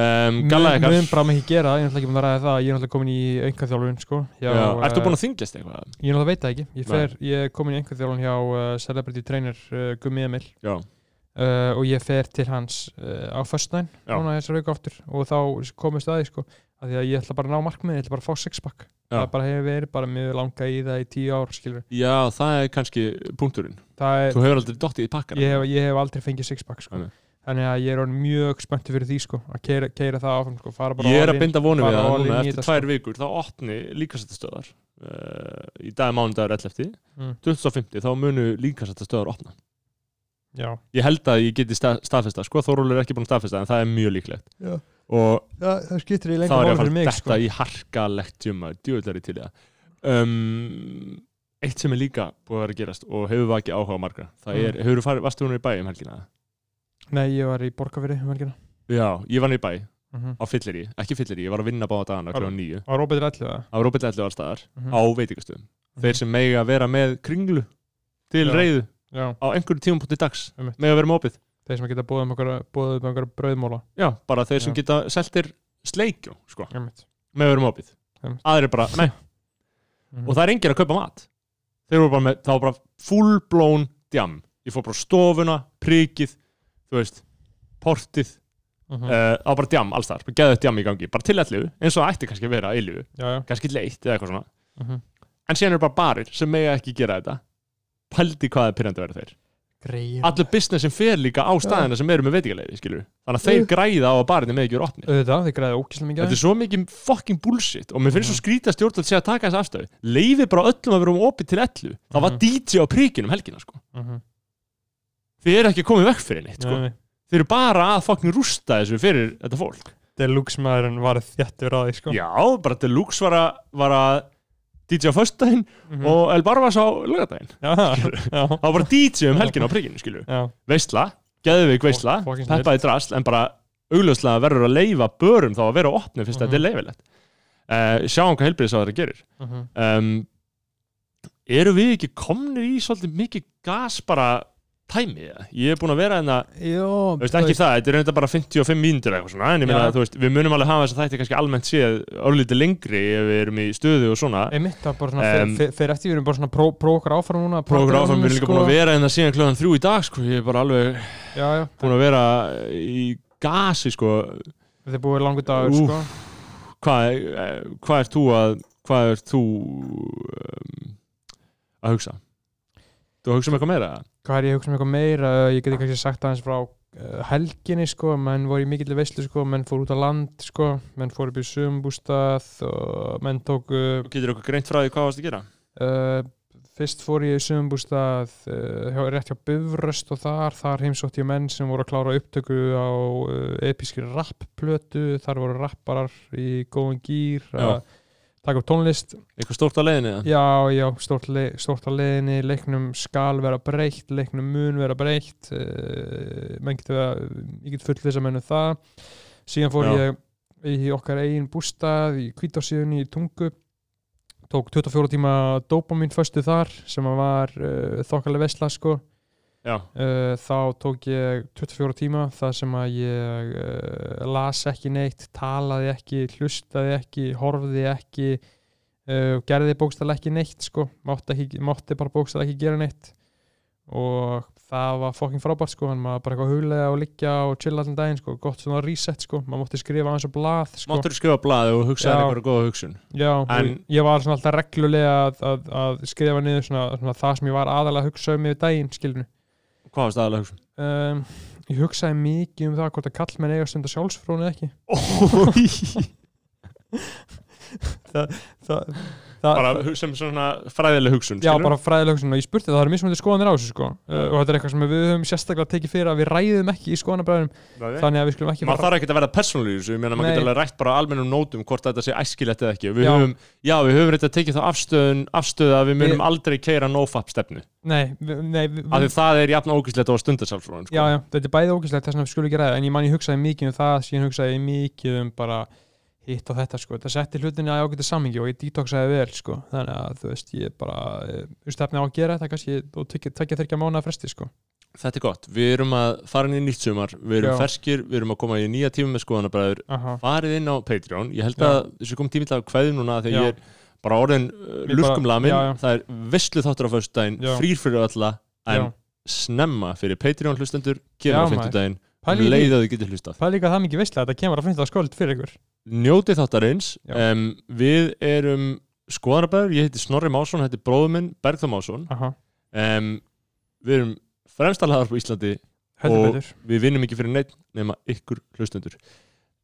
um, mun bara með ekki gera ég er náttúrulega ekki búin að ræða það Ég er náttúrulega komin í einhverþjálfun sko. Já, ertu búin að þingjast eitthvað? Ég náttúrulega veit það ekki Ég, fer, ég er komin í einhverþjálfun hjá uh, celebrity trainer uh, Gummi Emil Já, uh, og ég fer til hans á Já. aftur og þá komist að því sko að ég ætla bara að ná markmið, Já. það bara hefur verið bara mjög langa í það í tíu ár skilur Já það er kannski punkturinn það er, Þú hefur aldrei dottið í pakkar ég hef, ég hef aldrei fengið sixpack sko. Þannig að ég er mjög spenntur fyrir því sko að keira, keira það áfram sko, fara bara Ég er að in. binda vonum við það núna eftir tvær sko. vikur þá opni líkasættastöðar uh, í dag er mánudagur 11. Mm. 2050 þá munu líkasættastöðar opna Já, Ég held að ég geti sta staðfesta sko, Þórólur er ekki búin að staðfesta en það er mjög líklegt Já. Og það, það skiptir í lengur að fara fyrir mig þetta sko. í harkalegt tjumma djúvillari til það um, Eitt sem er líka búið að vera að gerast og hefur vakið áhuga á margra það Mm. er, hefur þú farið, varstu hún í bæ um helgina? Nei, ég var í Borgafyrri um helgina Já, ég var í bæ mm -hmm. á fyllir ekki fyllir ég var að vinna báða dagana Var- kl. 9 Var Róbert það? á Róbert Ellu allstaðar Mhm. á veitingastöðum þeir sem mega vera með kringlu til Já. reyðu Já, á einhverju tímapunkti dags Einmitt. mega vera með opið þeir sem geta búið um einhverja, brauðmóla já, bara þeir sem Já. geta seltir sleikjó sko, með opið. Einmitt. aðrir bara, nei, (laughs) Mhm. og það er enginn að kaupa mat. Þeir voru bara með, það var bara full blown djam, ég fór bara stofuna prikið, þú veist portið, Mhm. uh, það var bara djam alls þar, bara geðið djam í gangi, bara til allu eins og það ætti kannski að vera Já, já. Kannski leitt eða eitthvað svona. Mhm. en síðan eru bara barir sem mega ekki gera þetta. Pældi hvað er pyrrandi að vera þeir Greið allur business sem fer líka á staðina sem eru með veitingaleiði, þannig að þeir græða á að barinni með ekki vera opni þeir þetta er svo mikið fucking bullshit og mér finnst svo skrítið að stjórnvöld sé að taka þessi afstöðu. Leiði bara öllum að vera um opið til ellu. Það var Mhm. DJ á príkinum helgina sko. Mhm. þið eru ekki í vekk fyrir neitt sko. Nei, þið eru bara að fucking rústa þessu fyrir þetta fólk. Deluxe maðurinn var þjættur á því sko. Já, bara Deluxe var að, var að DJ á föstudaginn Mhm. og El Barvas á lögadaginn það var bara DJ um helgina á príkinu skilur já. Veistla, geðveik veistla peppaði drasl, en bara augljóslega verður að leifa börum þá að vera opni fyrst að Mhm. þetta er leifilegt uh, sjáum hvað heilbriðis á þetta gerir. Mhm. um, eru við ekki komnir í svolítið mikið gas bara tæmi eða? ég er búin að vera en að Jó, veist ekki það, þetta er reynda bara 55 mínútur eitthvað svona, en ég meina að þú veist við munum alveg hafa þess að þætti kannski almennt séð örlítið lengri ef við erum í stöðu og svona. Einmitt, það er bara svona, Em, fyrir fyr eftir við erum bara svona pró- prókar áfram núna prógur áfram, við erum líka sko. búin að vera en það síðan klöðan þrjú í dag sko, ég er bara alveg Já, já, búin að vera í gasi sko, þetta er búið langur dagur sko. Hvað, eh, hvað er þú að hvað er þú um, að hugsa þú hugsa um eitthvað meira? Hvað er ég að hugsa um eitthvað meira? Ég geti kannski sagt aðeins frá uh, helginni sko, menn voru í mikill veislu sko, menn fór út á land sko, menn fór upp í sumbústað og menn tóku Þú getur eitthvað greint frá því hvað varst að gera? Uh, fyrst fór ég í sumbústað uh, rétt hjá Bifröst og þar, þar heimsótti ég menn sem voru að klára upptöku á uh, episkri rappplötu, þar voru rapparar í góðan gýr að taka upp tónlist eitthvað stórt á leiðinni? Já, já, stórt, le stórt á leiðinni, leiknum skal vera breytt, leiknum mun vera breytt, uh, menn getur vera, ég get full þess að mennu það. Síðan fór Já. ég í okkar eigin bústað í kvítársíðunni í Tungu, tók 24 tíma dópamin föstu þar sem að var uh, þokkalega vesla sko. Uh, þá tók ég 24 tíma þar sem að ég uh, las ekki neitt, talaði ekki, hlustaði ekki, horfði ekki uh, gerði bókstæðlega ekki neitt sko, mátti, ekki, mátti bara bókstæðlega ekki gera neitt. Og það var fokking frábært sko. Hann maður bara eitthvað huglega og liggja og chilla allan daginn sko, gott svona reset sko. Maður mátti skrifa aðeins á blað sko. Máttur skrifa blaði og hugsa Já. einhverja góða hugsun? Já, En- og ég var svona alltaf reglulega að, að, að skrifa niður svona, svona það sem ég var aðalega að hugsa um yfir daginn skilinu Hvað var staðalega hugsun? um, ég hugsaði mikið um það hvort að kallmenn eiga stundar sjálfsfrónu eða ekki (laughs) það, það, það, Bara sem svona fræðileg hugsun Já, bara fræðilega hugsun. Og ég spurti það, það eru mismunandi skoðanir á þessu sko. Uh, og þetta er eitthvað sem við höfum sérstaklega tekið fyrir að við ræðum ekki í skoðanabræðum Nei. þannig að við skulum ekki maður þarf ekki að vera þessu, ég meina maður getur alveg rætt bara almennum nótum hvort þetta sé æskilegt eða ekki. Við Já. höfum, já við höfum þetta tekið þá afstöðun afstöðu að við munum Við- aldrei keira nofap stefnu, Nei, við, nei við, af því það er jafn ógíslegt og stundarsálfróðan Já, já, þetta er bæði ógæslegt þess vegna við skulum ekki ræða en ég man ég hugsaði mikið um það síðan hugsaði ég mikið um bara hitt og þetta sko, þetta setti hlutinni að ágæta samingi og ég detoxaði vel sko. Þannig að þú veist, ég bara eh, þú stefni á að gera þetta kannski og tekja þyrkja mánuða fresti sko. Þetta er gott, við erum að fara inn í nýtt sumar við erum Já. ferskir, við erum að koma í nýja tíma með skoðanabræður farið inn á Patreon, ég held Já. að þessu kom tími til að kveðum núna þegar ég er bara orðin lurkumlamin, já, já. það er visslu þáttur á föstudaginn, Já. frýr fyrir alla. En snemma fyrir Patreon hlustendur kemur á maður. Fimmtudaginn Pæli í því. leið að þið getur hlustað. Það er líka það mikið veistlega að þetta kemur að finna það skóld fyrir ykkur. Njótið þáttarins. Um, við erum skoðanabæður, ég heiti Snorri Másson þetta er bróður minn, Bergþór Másson. Um, við erum fremstalhaðar på Íslandi heldur Og- betur. við vinnum ekki fyrir neitt nema ykkur hlustendur.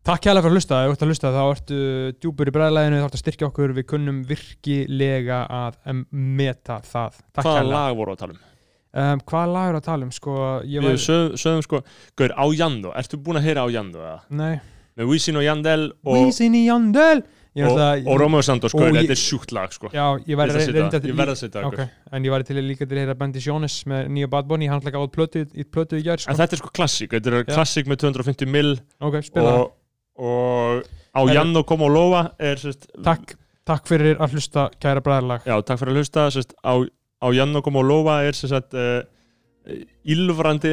Takk hérlega fyrir að hlusta, ef þú ert að hlusta þá ertu djúpur í bræðlæðinu, þá ertu að styrkja okkur. Við kunnum virkilega að meta það. Takk hvaða hérlega lag voru að tala um? Um, Hvaða lag er að tala um? Sko, ég við var, sögum, sögum sko, Gaur, á Jando, ertu búin að heyra á Jando eða? nei með Wisin og Jandel og, Vísin í Jandel Ég og, að- og Romeo Santos, og gaur, ég- þetta er sjúkt lag sko. Já, ég ætla að setja það. ég verð að setja það Ok, gaur. en ég væri til að líka til að heyra Bandi Sjónis með nýja Bad Bunny, hann ætla ekki á plötu, í plötu í gær sko. en þetta er sko klassík, þetta er klassík með 250 mil Ok, spila það og, og á. Jando kom og lofa er sérst, Takk, takk fyrir að hlusta kæra bræðarlag já, takk fyrir að hlusta sérst, á, á Jando kom og lofa er sérst, uh, ílfrandi